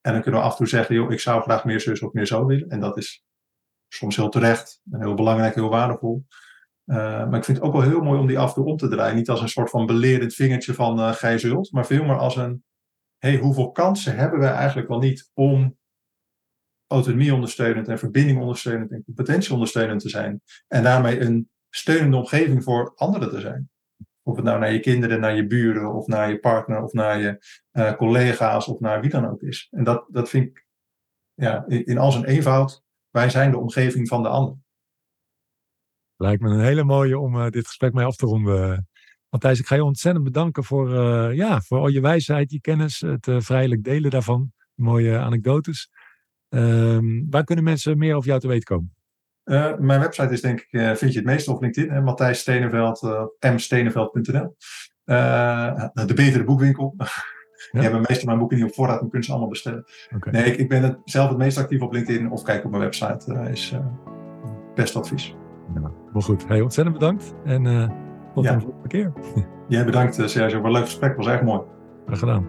En dan kunnen we af en toe zeggen, joh, ik zou graag meer zus of meer zo willen. En dat is soms heel terecht en heel belangrijk, heel waardevol. Uh, maar ik vind het ook wel heel mooi om die af en toe om te draaien. Niet als een soort van belerend vingertje van uh, gij zult, maar veel meer als een, hey, hoeveel kansen hebben wij eigenlijk wel niet om autonomie ondersteunend en verbinding ondersteunend en competentie ondersteunend te zijn. En daarmee een steunende omgeving voor anderen te zijn. Of het nou naar je kinderen, naar je buren, of naar je partner, of naar je uh, collega's, of naar wie dan ook is. En dat, dat vind ik ja, in, in al zijn eenvoud, wij zijn de omgeving van de ander. Lijkt me een hele mooie om uh, dit gesprek mee af te ronden, Matthijs, ik ga je ontzettend bedanken voor, uh, ja, voor al je wijsheid, je kennis, het uh, vrijelijk delen daarvan. Mooie anekdotes. Uh, waar kunnen mensen meer over jou te weten komen? Uh, mijn website is denk ik, vind je het meest op LinkedIn, Matthijs Steneveld, msteneveld.nl. de betere boekwinkel. Ja. Die hebben meestal mijn boeken niet op voorraad en kunnen ze allemaal bestellen. Okay. Nee, ik, ik, ben het, zelf het meest actief op LinkedIn of kijk op mijn website. is best advies. Ja, maar goed, hey, ontzettend bedankt. En tot ja. de volgende keer. Jij ja, bedankt eh, Sergio, wat een leuk gesprek, was echt mooi. Graag gedaan.